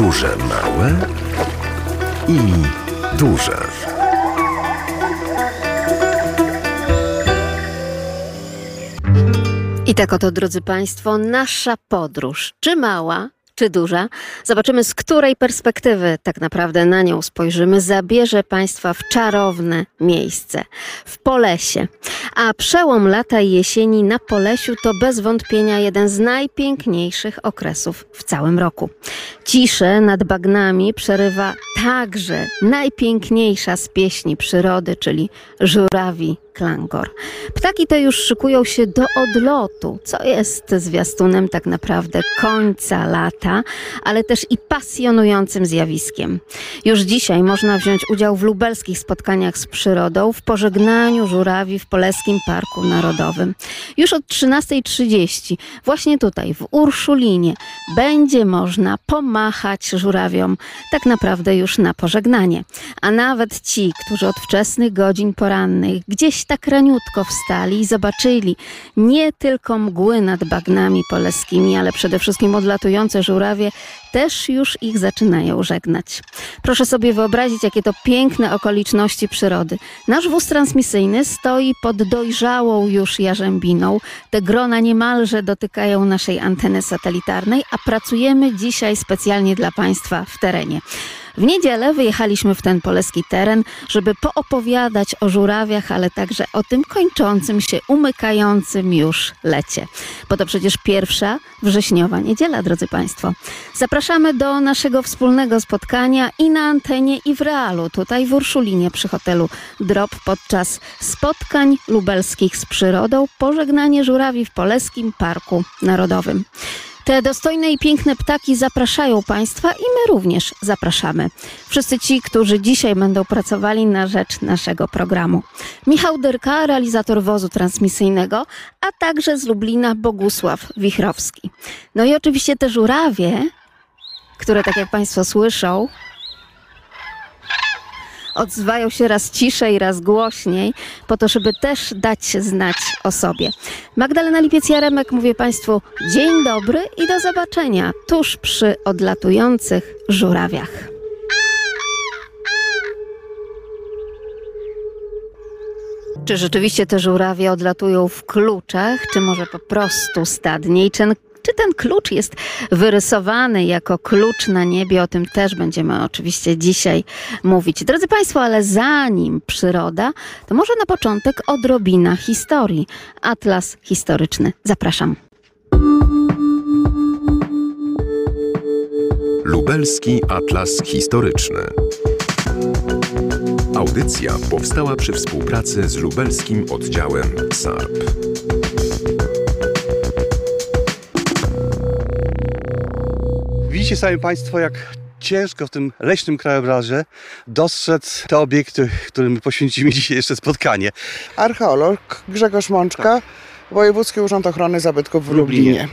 Podróże małe i duże. I tak oto, drodzy Państwo, nasza podróż, czy mała, czy duża, zobaczymy z której perspektywy tak naprawdę na nią spojrzymy, zabierze Państwa w czarowne miejsce, w Polesie. A przełom lata i jesieni na Polesiu to bez wątpienia jeden z najpiękniejszych okresów w całym roku. Ciszę nad bagnami przerywa także najpiękniejsza z pieśni przyrody, czyli żurawi klangor. Ptaki te już szykują się do odlotu, co jest zwiastunem tak naprawdę końca lata, ale też i pasjonującym zjawiskiem. Już dzisiaj można wziąć udział w lubelskich spotkaniach z przyrodą, w pożegnaniu żurawi w Poleskim Parku Narodowym. Już od 13.30 właśnie tutaj w Urszulinie będzie można pomachać żurawiom tak naprawdę już na pożegnanie. A nawet ci, którzy od wczesnych godzin porannych gdzieś tak raniutko wstali i zobaczyli nie tylko mgły nad bagnami poleskimi, ale przede wszystkim odlatujące żurawie, też już ich zaczynają żegnać. Proszę sobie wyobrazić, jakie to piękne okoliczności przyrody. Nasz wóz transmisyjny stoi pod dojrzałą już jarzębiną. Te grona niemalże dotykają naszej anteny satelitarnej, a pracujemy dzisiaj specjalnie dla Państwa w terenie. W niedzielę wyjechaliśmy w ten poleski teren, żeby poopowiadać o żurawiach, ale także o tym kończącym się, umykającym już lecie. Bo to przecież pierwsza wrześniowa niedziela, drodzy Państwo. Zapraszamy do naszego wspólnego spotkania i na antenie, i w realu, tutaj w Urszulinie przy hotelu Drop podczas spotkań lubelskich z przyrodą, pożegnanie żurawi w Poleskim Parku Narodowym. Te dostojne i piękne ptaki zapraszają Państwa i my również zapraszamy. Wszyscy ci, którzy dzisiaj będą pracowali na rzecz naszego programu. Michał Dyrka, realizator wozu transmisyjnego, a także z Lublina Bogusław Wichrowski. No i oczywiście te żurawie, które tak jak Państwo słyszą, odzywają się raz ciszej, raz głośniej, po to, żeby też dać znać o sobie. Magdalena Lipiec-Jaremek, mówię Państwu dzień dobry i do zobaczenia tuż przy odlatujących żurawiach. Czy rzeczywiście te żurawie odlatują w kluczach, czy może po prostu stadnie? I czy czy ten klucz jest wyrysowany jako klucz na niebie? O tym też będziemy oczywiście dzisiaj mówić. Drodzy Państwo, ale zanim przyroda, to może na początek odrobina historii. Atlas historyczny. Zapraszam. Lubelski Atlas Historyczny. Audycja powstała przy współpracy z lubelskim oddziałem SARP. Widzicie sami Państwo, jak ciężko w tym leśnym krajobrazie dostrzec te obiekty, którym poświęcimy dzisiaj jeszcze spotkanie. Archeolog Grzegorz Mączka, Wojewódzki Urząd Ochrony Zabytków w Lublinie. Lublinie.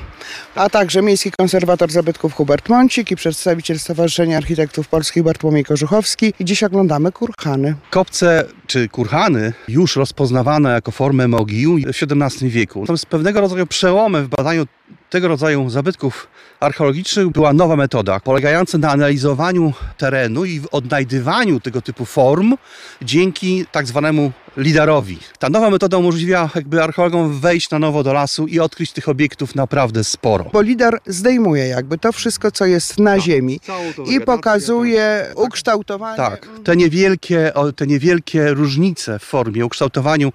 A także Miejski Konserwator Zabytków Hubert Mącik i przedstawiciel Stowarzyszenia Architektów Polskich Bartłomiej Kożuchowski. I dziś oglądamy kurhany. Kopce czy kurhany już rozpoznawane jako formę mogił w XVII wieku. Natomiast pewnego rodzaju przełomem w badaniu tego rodzaju zabytków archeologicznych była nowa metoda, polegająca na analizowaniu terenu i w odnajdywaniu tego typu form dzięki tak zwanemu lidarowi. Ta nowa metoda umożliwia jakby archeologom wejść na nowo do lasu i odkryć tych obiektów naprawdę sporo. Bo lidar zdejmuje jakby to wszystko, co jest na ziemi i pokazuje ukształtowanie. Tak, te niewielkie, te niewielkie różnice w formie, ukształtowaniu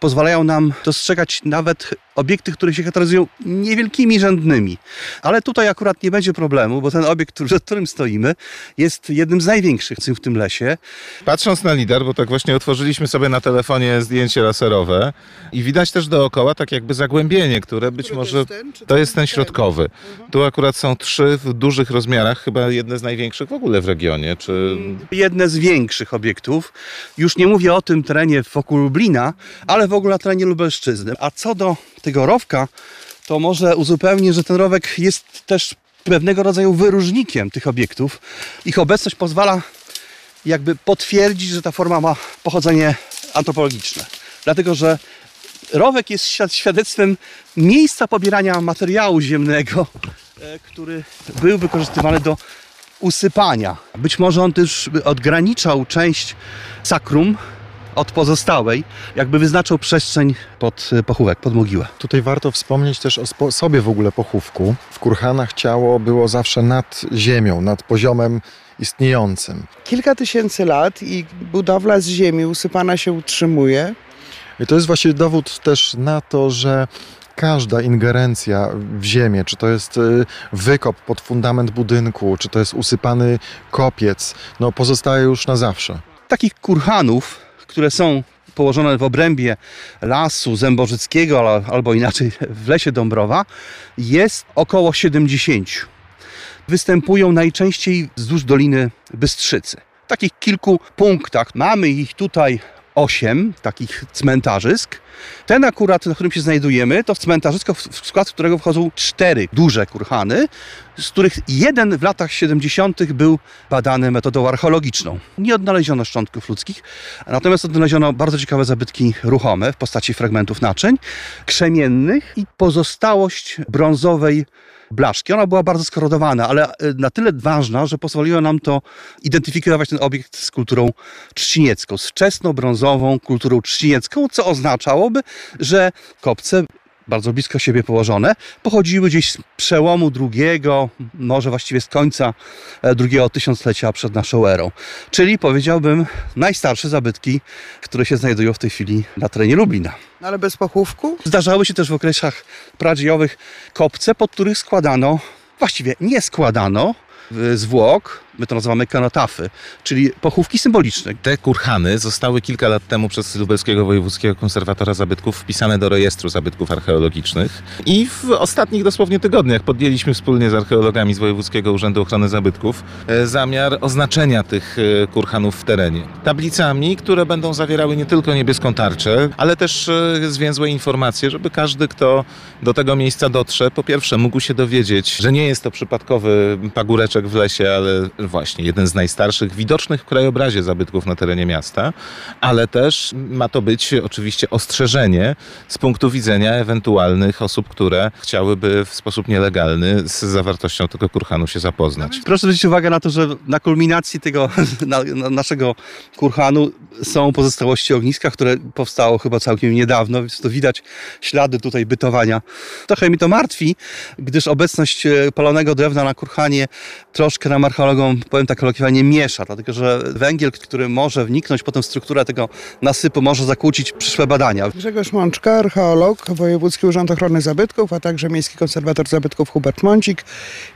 pozwalają nam dostrzegać nawet obiekty, które się charakteryzują niewielkimi rzędnymi. Ale tutaj akurat nie będzie problemu, bo ten obiekt, przed którym stoimy, jest jednym z największych w tym lesie. Patrząc na lidar, bo tak właśnie otworzyliśmy sobie na telefonie zdjęcie laserowe i widać też dookoła tak jakby zagłębienie, które być Który to może jest ten, to ten? jest ten środkowy. Tu akurat są trzy w dużych rozmiarach, chyba jedne z największych w ogóle w regionie. Czy Jedne z większych obiektów. Już nie mówię o tym terenie wokół Lublina, ale w ogóle na terenie Lubelszczyzny. A co do tego rowka, to może uzupełnię, że ten rowek jest też pewnego rodzaju wyróżnikiem tych obiektów. Ich obecność pozwala jakby potwierdzić, że ta forma ma pochodzenie antropologiczne. Dlatego, że rowek jest świad- świadectwem miejsca pobierania materiału ziemnego, e, który był wykorzystywany do usypania. Być może on też odgraniczał część sakrum od pozostałej, jakby wyznaczał przestrzeń pod e, pochówek, pod mogiłę. Tutaj warto wspomnieć też o sposobie w ogóle pochówku. W kurhanach ciało było zawsze nad ziemią, nad poziomem istniejącym. Kilka tysięcy lat i budowla z ziemi usypana się utrzymuje. I to jest właśnie dowód też na to, że każda ingerencja w ziemię, czy to jest y, wykop pod fundament budynku, czy to jest usypany kopiec, no pozostaje już na zawsze. Takich kurhanów, które są położone w obrębie lasu zębożyckiego al- albo inaczej w lesie Dąbrowa jest około 70. Występują najczęściej wzdłuż Doliny Bystrzycy. W takich kilku punktach mamy ich tutaj 8 takich cmentarzysk. Ten akurat, na którym się znajdujemy, to cmentarzysko, w skład którego wchodzą cztery duże kurhany, z których jeden w latach 70. był badany metodą archeologiczną. Nie odnaleziono szczątków ludzkich, natomiast odnaleziono bardzo ciekawe zabytki ruchome w postaci fragmentów naczyń, krzemiennych i pozostałość brązowej blaszki. Ona była bardzo skorodowana, ale e, na tyle ważna, że pozwoliło nam to identyfikować ten obiekt z kulturą trzciniecką, z wczesno-brązową kulturą trzciniecką, co oznaczałoby, że kopce bardzo blisko siebie położone, pochodziły gdzieś z przełomu drugiego, może właściwie z końca e, drugiego tysiąclecia przed naszą erą. Czyli powiedziałbym najstarsze zabytki, które się znajdują w tej chwili na terenie Lublina. No ale bez pochówku? Zdarzały się też w okresach pradziejowych kopce, pod których składano, właściwie nie składano zwłok, my to nazywamy kanotafy, czyli pochówki symboliczne. Te kurhany zostały kilka lat temu przez Lubelskiego Wojewódzkiego Konserwatora Zabytków wpisane do rejestru zabytków archeologicznych. I w ostatnich dosłownie tygodniach podjęliśmy wspólnie z archeologami z Wojewódzkiego Urzędu Ochrony Zabytków e, zamiar oznaczenia tych e, kurhanów w terenie. Tablicami, które będą zawierały nie tylko niebieską tarczę, ale też e, zwięzłe informacje, żeby każdy, kto do tego miejsca dotrze, po pierwsze mógł się dowiedzieć, że nie jest to przypadkowy pagóreczek w lesie, ale właśnie jeden z najstarszych, widocznych w krajobrazie zabytków na terenie miasta, ale też ma to być oczywiście ostrzeżenie z punktu widzenia ewentualnych osób, które chciałyby w sposób nielegalny z zawartością tego kurhanu się zapoznać. Proszę zwrócić uwagę na to, że na kulminacji tego na, na naszego kurhanu są pozostałości ogniska, które powstało chyba całkiem niedawno, więc to widać ślady tutaj bytowania. Trochę mi to martwi, gdyż obecność e, palonego drewna na kurhanie troszkę nam archeologom, powiem tak kolokwialnie, miesza, dlatego że węgiel, który może wniknąć potem w strukturę tego nasypu, może zakłócić przyszłe badania. Grzegorz Mączka, archeolog, Wojewódzki Urząd Ochrony Zabytków, a także Miejski Konserwator Zabytków Hubert Mącik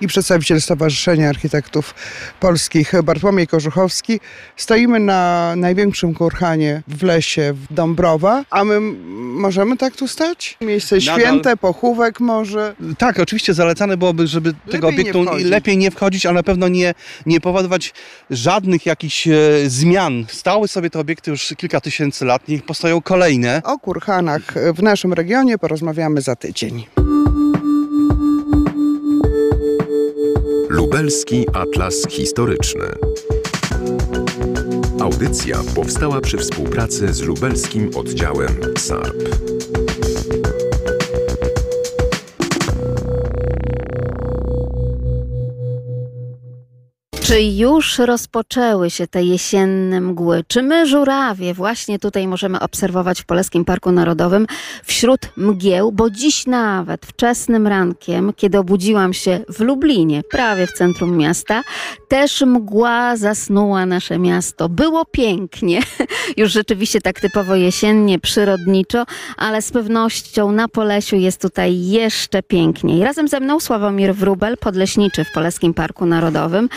i przedstawiciel Stowarzyszenia Architektów Polskich Bartłomiej Kożuchowski. Stoimy na największym kurhanie w lesie w Dąbrowa, a my możemy tak tu stać? Miejsce Nadal- święte, pochówek może. Tak, oczywiście zalecane byłoby, żeby tego Lepiej nie obiektu wchodzić. lepiej nie wchodzić, ale na pewno nie, nie powodować żadnych jakichś e, zmian. Stały sobie te obiekty już kilka tysięcy lat, niech powstają kolejne. O kurhanach w naszym regionie porozmawiamy za tydzień. Lubelski Atlas Historyczny. Audycja powstała przy współpracy z lubelskim oddziałem SARP. Czy już rozpoczęły się te jesienne mgły? Czy my, żurawie, właśnie tutaj możemy obserwować w Polskim Parku Narodowym wśród mgieł? Bo dziś nawet wczesnym rankiem, kiedy obudziłam się w Lublinie, prawie w centrum miasta, też mgła zasnuła nasze miasto. Było pięknie, już rzeczywiście tak typowo jesiennie, przyrodniczo, ale z pewnością na Polesiu jest tutaj jeszcze piękniej. Razem ze mną Sławomir Wróbel, podleśniczy w Polskim Parku Narodowym.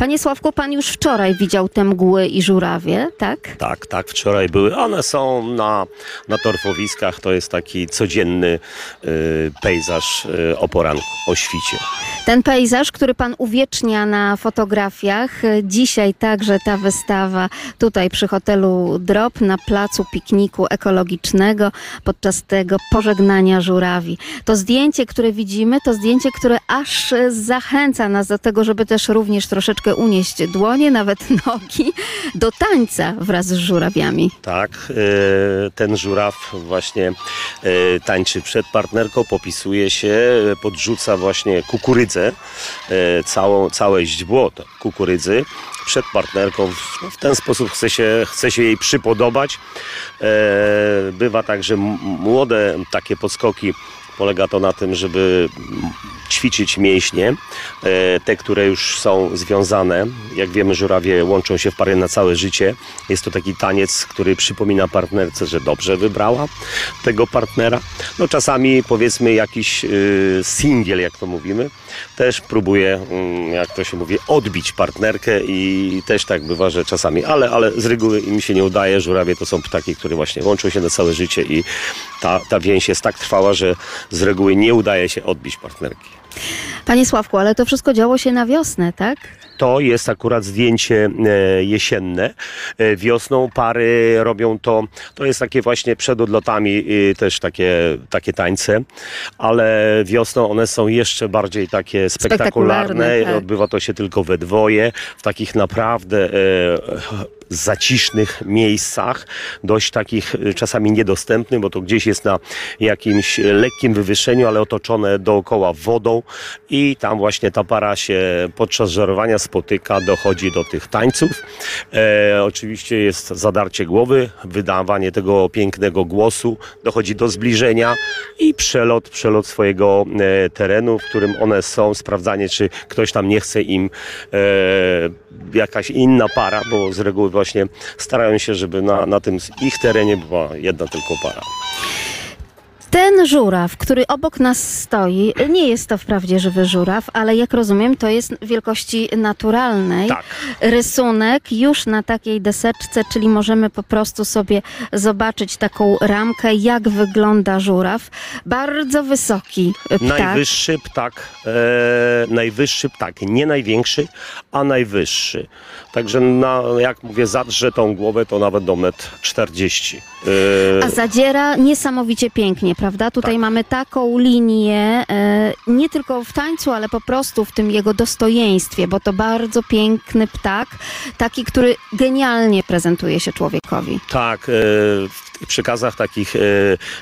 Panie Sławku, pan już wczoraj widział te mgły i żurawie, tak? Tak, tak, wczoraj były. One są na, na torfowiskach. To jest taki codzienny y, pejzaż y, o poranku, o świcie. Ten pejzaż, który pan uwiecznia na fotografiach, e, dzisiaj także ta wystawa tutaj przy hotelu Drop na placu pikniku ekologicznego podczas tego pożegnania żurawi. To zdjęcie, które widzimy, to zdjęcie, które aż zachęca nas do tego, żeby też również troszeczkę unieść dłonie, nawet nogi do tańca wraz z żurawiami. Tak, y, ten żuraw właśnie y, tańczy przed partnerką, popisuje się, podrzuca właśnie kukurydzę e, całą, całe źdźbło kukurydzy przed partnerką. W, no, w ten sposób chce się, chce się jej przypodobać. E, bywa tak, że m- młode takie podskoki polega to na tym, żeby ćwiczyć mięśnie, e, te, które już są związane. Jak wiemy, żurawie łączą się w pary na całe życie. Jest to taki taniec, który przypomina partnerce, że dobrze wybrała tego partnera. No czasami powiedzmy jakiś y, singiel, jak to mówimy, też próbuje, mm, jak to się mówi, odbić partnerkę i też tak bywa, że czasami, ale, ale z reguły im się nie udaje. Żurawie to są ptaki, które właśnie łączą się na całe życie i ta, ta więź jest tak trwała, że z reguły nie udaje się odbić partnerki. Panie Sławku, ale to wszystko działo się na wiosnę, tak? To jest akurat zdjęcie e, jesienne. E, Wiosną pary robią to, to jest takie właśnie przed odlotami e, też takie, takie tańce, ale wiosną one są jeszcze bardziej takie spektakularne. Spektakularne, tak. Odbywa to się tylko we dwoje, w takich naprawdę e, zacisznych miejscach, dość takich czasami niedostępnych, bo to gdzieś jest na jakimś lekkim wywyższeniu, ale otoczone dookoła wodą i tam właśnie ta para się podczas żerowania spotyka, dochodzi do tych tańców. E, oczywiście jest zadarcie głowy, wydawanie tego pięknego głosu, dochodzi do zbliżenia i przelot, przelot swojego e, terenu, w którym one są, sprawdzanie, czy ktoś tam nie chce im e, jakaś inna para, bo z reguły właśnie starają się, żeby na, na tym ich terenie była jedna tylko para. Ten żuraw, który obok nas stoi, nie jest to wprawdzie żywy żuraw, ale jak rozumiem, to jest wielkości naturalnej. Tak. Rysunek już na takiej deseczce, czyli możemy po prostu sobie zobaczyć taką ramkę, jak wygląda żuraw. Bardzo wysoki ptak. Najwyższy ptak, e, najwyższy ptak, nie największy, a najwyższy. Także na, jak mówię, zadrze tą głowę to nawet do metr 40. E, A zadziera niesamowicie pięknie, prawda? Tutaj Tak. mamy taką linię, e, nie tylko w tańcu, ale po prostu w tym jego dostojeństwie, bo to bardzo piękny ptak, taki, który genialnie prezentuje się człowiekowi. Tak, przekazach takich, e,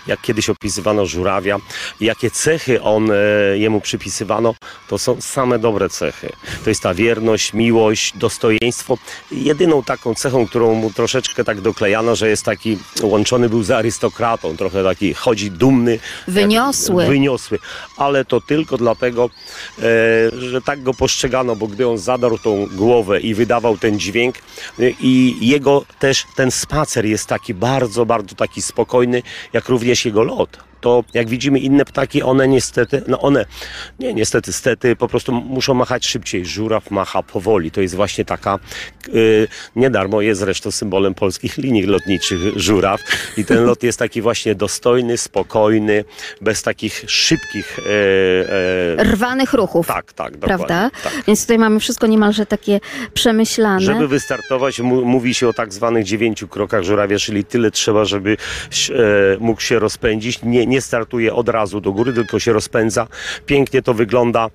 jak kiedyś opisywano żurawia, jakie cechy on, e, jemu przypisywano, to są same dobre cechy. To jest ta wierność, miłość, dostojeństwo. Jedyną taką cechą, którą mu troszeczkę tak doklejano, że jest taki, łączony był z arystokratą, trochę taki, chodzi dumny. Wyniosły. Jak, wyniosły. Ale to tylko dlatego, e, że tak go postrzegano, bo gdy on zadarł tą głowę i wydawał ten dźwięk i jego też ten spacer jest taki bardzo, bardzo taki spokojny, jak również jego lot. To jak widzimy inne ptaki, one niestety, no one, nie niestety, stety, po prostu muszą machać szybciej. Żuraw macha powoli. To jest właśnie taka, yy, nie darmo jest zresztą symbolem polskich linii lotniczych żuraw. I ten lot jest taki właśnie dostojny, spokojny, bez takich szybkich... Yy, yy, Rwanych ruchów. tak, tak, dokładnie. Prawda? Tak. Więc tutaj mamy wszystko niemalże takie przemyślane. Żeby wystartować, mówi się o tak zwanych dziewięciu krokach żurawia, czyli tyle trzeba, żeby e, mógł się rozpędzić. Nie, nie startuje od razu do góry, tylko się rozpędza. Pięknie to wygląda e,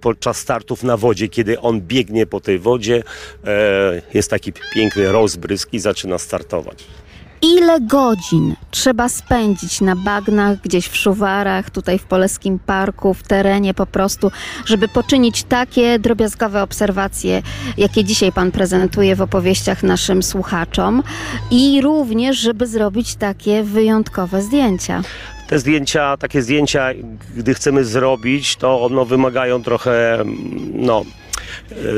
podczas startów na wodzie, kiedy on biegnie po tej wodzie. E, jest taki piękny rozbrysk i zaczyna startować. Ile godzin trzeba spędzić na bagnach, gdzieś w szuwarach, tutaj w Polskim Parku, w terenie po prostu, żeby poczynić takie drobiazgowe obserwacje, jakie dzisiaj Pan prezentuje w opowieściach naszym słuchaczom i również, żeby zrobić takie wyjątkowe zdjęcia. Te zdjęcia, takie zdjęcia, gdy chcemy zrobić, to no, wymagają trochę, no,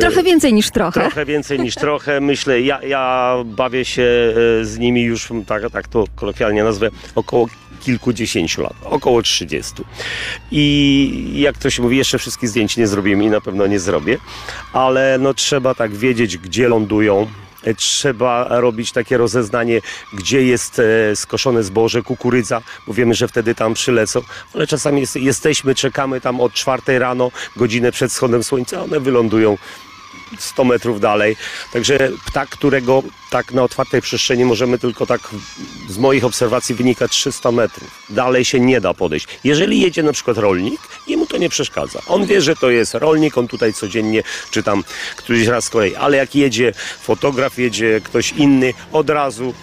Trochę więcej niż trochę. Trochę więcej niż trochę. Myślę, ja, ja bawię się e, z nimi już, tak, tak to kolokwialnie nazwę, około kilkudziesięciu lat, około 30. I jak to się mówi, jeszcze wszystkich zdjęć nie zrobiłem i na pewno nie zrobię, ale no trzeba tak wiedzieć, gdzie lądują. E, Trzeba robić takie rozeznanie, gdzie jest e, skoszone zboże, kukurydza, bo wiemy, że wtedy tam przylecą, ale czasami jest, jesteśmy, czekamy tam od czwartej rano, godzinę przed wschodem słońca, one wylądują 100 metrów dalej. Także ptak, którego tak na otwartej przestrzeni możemy tylko tak z moich obserwacji wynika 300 metrów. Dalej się nie da podejść. Jeżeli jedzie na przykład rolnik, jemu to nie przeszkadza. On wie, że to jest rolnik, on tutaj codziennie czy tam któryś raz z kolei. Ale jak jedzie fotograf, jedzie ktoś inny, od razu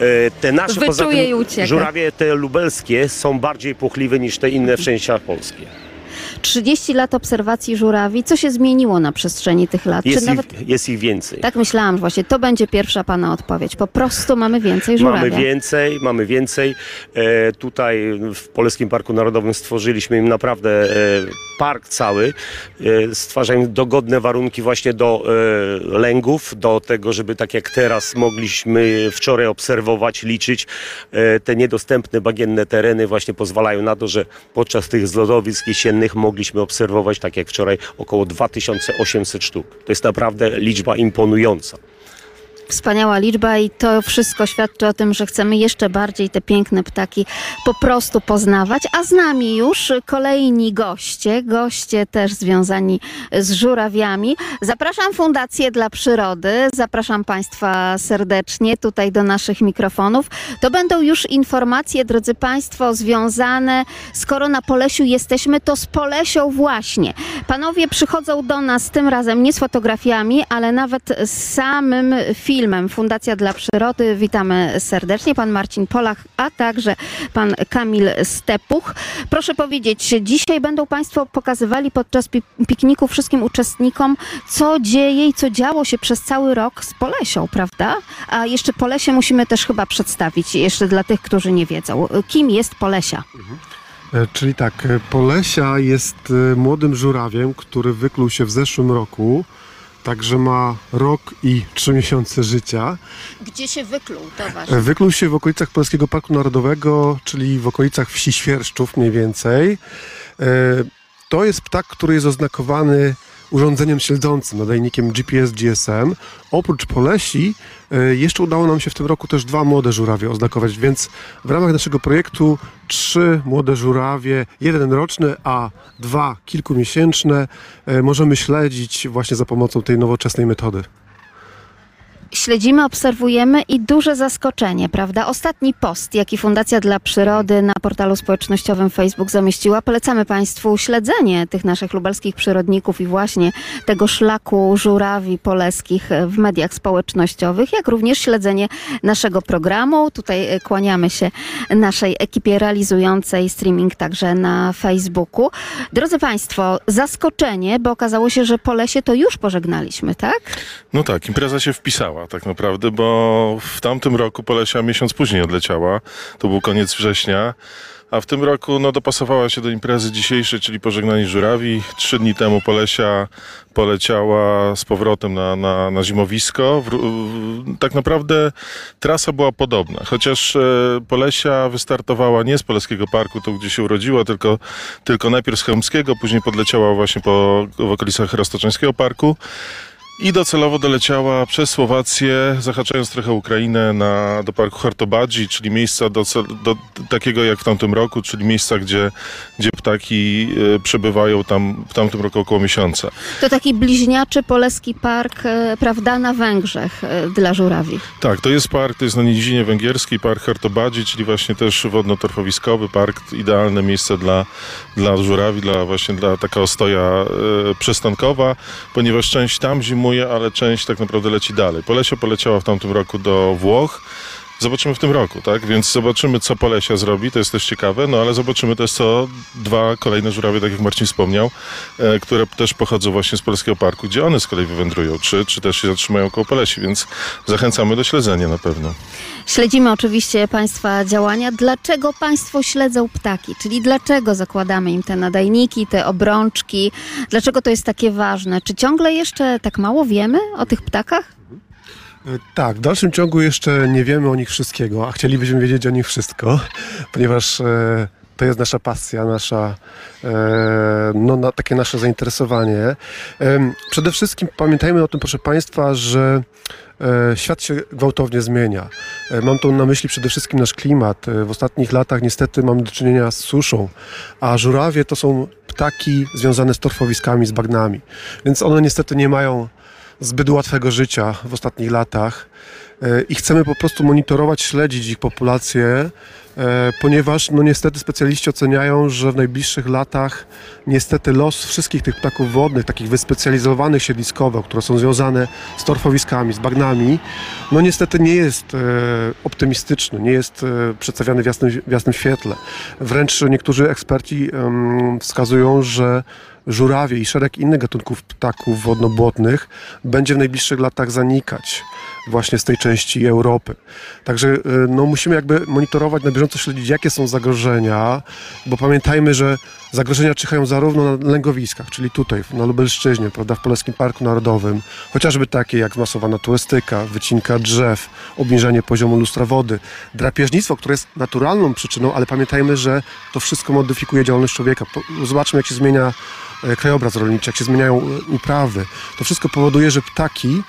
e, te nasze poza tym żurawie te lubelskie są bardziej puchliwe niż te inne w częściach polskie. 30 lat obserwacji żurawi. Co się zmieniło na przestrzeni tych lat? Jest, Czy nawet... ich, jest ich więcej. Tak myślałam, że właśnie to będzie pierwsza pana odpowiedź. Po prostu mamy więcej żurawia. Mamy więcej, mamy więcej. E, tutaj w Polskim Parku Narodowym stworzyliśmy im naprawdę e, park cały. E, stwarzają dogodne warunki właśnie do e, lęgów, do tego, żeby tak jak teraz mogliśmy wczoraj obserwować, liczyć e, te niedostępne bagienne tereny właśnie pozwalają na to, że podczas tych zlodowisk jesiennych mogliśmy obserwować tak jak wczoraj około 2800 sztuk. To jest naprawdę liczba imponująca. Wspaniała liczba i to wszystko świadczy o tym, że chcemy jeszcze bardziej te piękne ptaki po prostu poznawać. A z nami już kolejni goście, goście też związani z żurawiami. Zapraszam Fundację dla Przyrody, zapraszam Państwa serdecznie tutaj do naszych mikrofonów. To będą już informacje, drodzy Państwo, związane, skoro na Polesiu jesteśmy, to z Polesią właśnie. Panowie przychodzą do nas tym razem nie z fotografiami, ale nawet z samym filmem Fundacja dla Przyrody. Witamy serdecznie. Pan Marcin Polach, a także pan Kamil Stepuch. Proszę powiedzieć, dzisiaj będą Państwo pokazywali podczas pi- pikniku wszystkim uczestnikom, co dzieje i co działo się przez cały rok z Polesią, prawda? A jeszcze Polesie musimy też chyba przedstawić, jeszcze dla tych, którzy nie wiedzą. Kim jest Polesia? E, Czyli tak, e, Polesia jest e, młodym żurawiem, który wykluł się w zeszłym roku, także ma rok i trzy miesiące życia. Gdzie się wykluł, to E, Wykluł się w okolicach Polskiego Parku Narodowego, czyli w okolicach wsi Świerszczów mniej więcej. E, To jest ptak, który jest oznakowany urządzeniem śledzącym, nadajnikiem GPS-GSM. Oprócz Polesi e, jeszcze udało nam się w tym roku też dwa młode żurawie oznakować, więc w ramach naszego projektu trzy młode żurawie, jeden roczny, a dwa kilkumiesięczne e, możemy śledzić właśnie za pomocą tej nowoczesnej metody. Śledzimy, obserwujemy i duże zaskoczenie, prawda? Ostatni post, jaki Fundacja dla Przyrody na portalu społecznościowym Facebook zamieściła, polecamy Państwu śledzenie tych naszych lubelskich przyrodników i właśnie tego szlaku żurawi poleskich w mediach społecznościowych, jak również śledzenie naszego programu. Tutaj e, kłaniamy się naszej ekipie realizującej streaming także na Facebooku. Drodzy Państwo, zaskoczenie, bo okazało się, że Polesie to już pożegnaliśmy, tak? No tak, impreza się wpisała tak naprawdę, bo w tamtym roku Polesia miesiąc później odleciała. To był koniec września. A w tym roku no, dopasowała się do imprezy dzisiejszej, czyli pożegnanie żurawi. Trzy dni temu Polesia poleciała z powrotem na, na, na zimowisko. Wró- tak naprawdę trasa była podobna, chociaż e, Polesia wystartowała nie z Poleskiego Parku, to gdzie się urodziła, tylko, tylko najpierw z Chełmskiego, później podleciała właśnie po, w okolicach Roztoczeńskiego Parku. I docelowo doleciała przez Słowację, zahaczając trochę Ukrainę na, do parku Hartobadzi, czyli miejsca do, do, takiego jak w tamtym roku, czyli miejsca, gdzie, gdzie ptaki e, przebywają tam w tamtym roku około miesiąca. To taki bliźniaczy poleski park, e, prawda, na Węgrzech e, dla żurawi. Tak, to jest park, to jest na nizinie węgierskiej, park Hartobadzi, czyli właśnie też wodno-torfowiskowy park, idealne miejsce dla, dla żurawi, dla właśnie dla taka ostoja przystankowa, ponieważ część tam ale część tak naprawdę leci dalej. Polesia poleciała w tamtym roku do Włoch, Zobaczymy w tym roku, tak? Więc zobaczymy, co Polesia zrobi, to jest też ciekawe, no ale zobaczymy też, co dwa kolejne żurawie, tak jak Marcin wspomniał, e, które też pochodzą właśnie z Polskiego Parku, gdzie one z kolei wywędrują, czy, czy też się zatrzymają koło Polesi, więc zachęcamy do śledzenia na pewno. Śledzimy oczywiście Państwa działania. Dlaczego Państwo śledzą ptaki? Czyli dlaczego zakładamy im te nadajniki, te obrączki? Dlaczego to jest takie ważne? Czy ciągle jeszcze tak mało wiemy o tych ptakach? E, Tak, w dalszym ciągu jeszcze nie wiemy o nich wszystkiego, a chcielibyśmy wiedzieć o nich wszystko, ponieważ e, to jest nasza pasja, nasza, e, no, na, takie nasze zainteresowanie. Em, przede wszystkim pamiętajmy o tym, proszę Państwa, że e, świat się gwałtownie zmienia. E, Mam tu na myśli przede wszystkim nasz klimat. E, W ostatnich latach niestety mamy do czynienia z suszą, a żurawie to są ptaki związane z torfowiskami, z bagnami, więc one niestety nie mają zbyt łatwego życia w ostatnich latach e, i chcemy po prostu monitorować, śledzić ich populację, e, ponieważ no niestety specjaliści oceniają, że w najbliższych latach niestety los wszystkich tych ptaków wodnych, takich wyspecjalizowanych siedliskowo, które są związane z torfowiskami, z bagnami, no niestety nie jest e, optymistyczny, nie jest przedstawiany w jasnym, w jasnym świetle. Wręcz niektórzy eksperci wskazują, że żurawie i szereg innych gatunków ptaków wodno-błotnych będzie w najbliższych latach zanikać właśnie z tej części Europy. Także y, no, musimy jakby monitorować, na bieżąco śledzić, jakie są zagrożenia, bo pamiętajmy, że zagrożenia czyhają zarówno na lęgowiskach, czyli tutaj na Lubelszczyźnie, prawda, w Polskim Parku Narodowym, chociażby takie jak zmasowana turystyka, wycinka drzew, obniżanie poziomu lustra wody, drapieżnictwo, które jest naturalną przyczyną, ale pamiętajmy, że to wszystko modyfikuje działalność człowieka. Zobaczmy, jak się zmienia e, krajobraz rolniczy, jak się zmieniają e, uprawy. To wszystko powoduje, że ptaki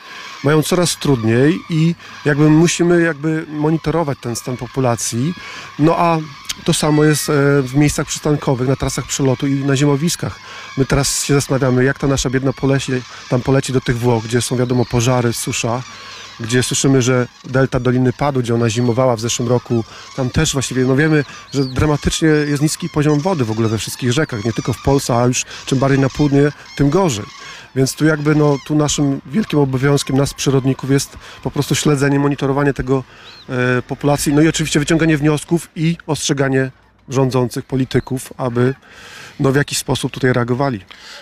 mają coraz trudniej i jakby musimy jakby monitorować ten stan populacji. No a to samo jest e, w miejscach przystankowych, na trasach przelotu i na zimowiskach. My teraz się zastanawiamy, jak ta nasza biedna poleci, tam poleci do tych Włoch, gdzie są wiadomo pożary, susza, gdzie słyszymy, że delta Doliny Padu, gdzie ona zimowała w zeszłym roku, tam też właściwie, no wiemy, że dramatycznie jest niski poziom wody w ogóle we wszystkich rzekach, nie tylko w Polsce, a już czym bardziej na południe, tym gorzej. Więc tu jakby, no, tu naszym wielkim obowiązkiem nas przyrodników jest po prostu śledzenie, monitorowanie tego e, populacji, no i oczywiście wyciąganie wniosków i ostrzeganie rządzących, polityków, aby no, w jakiś sposób tutaj reagowali.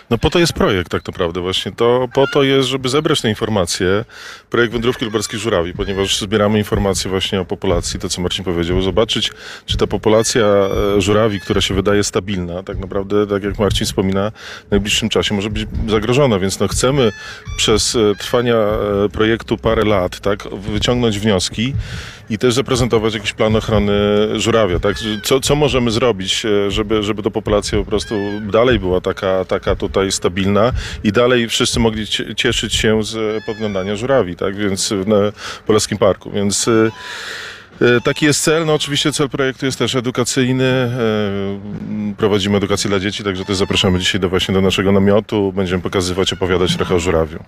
No po to jest projekt tak naprawdę właśnie. To po to jest, żeby zebrać te informacje. Projekt Wędrówki Lubelskich Żurawi, ponieważ zbieramy informacje właśnie o populacji, to co Marcin powiedział, zobaczyć, czy ta populacja e, żurawi, która się wydaje stabilna, tak naprawdę, tak jak Marcin wspomina, w najbliższym czasie może być zagrożona, więc no chcemy przez e, trwania e, projektu parę lat, tak, wyciągnąć wnioski i też zaprezentować jakiś plan ochrony żurawia, tak? Co, co możemy zrobić, e, żeby, żeby ta populacja po prostu dalej była taka, taka tutaj stabilna i dalej wszyscy mogli cie- cieszyć się z e, podglądania żurawi, tak? Więc na Polskim Parku, więc e, e, Taki jest cel. No oczywiście cel projektu jest też edukacyjny. E, Prowadzimy edukację dla dzieci, także też zapraszamy dzisiaj do właśnie do naszego namiotu. Będziemy pokazywać, opowiadać trochę o żurawiu.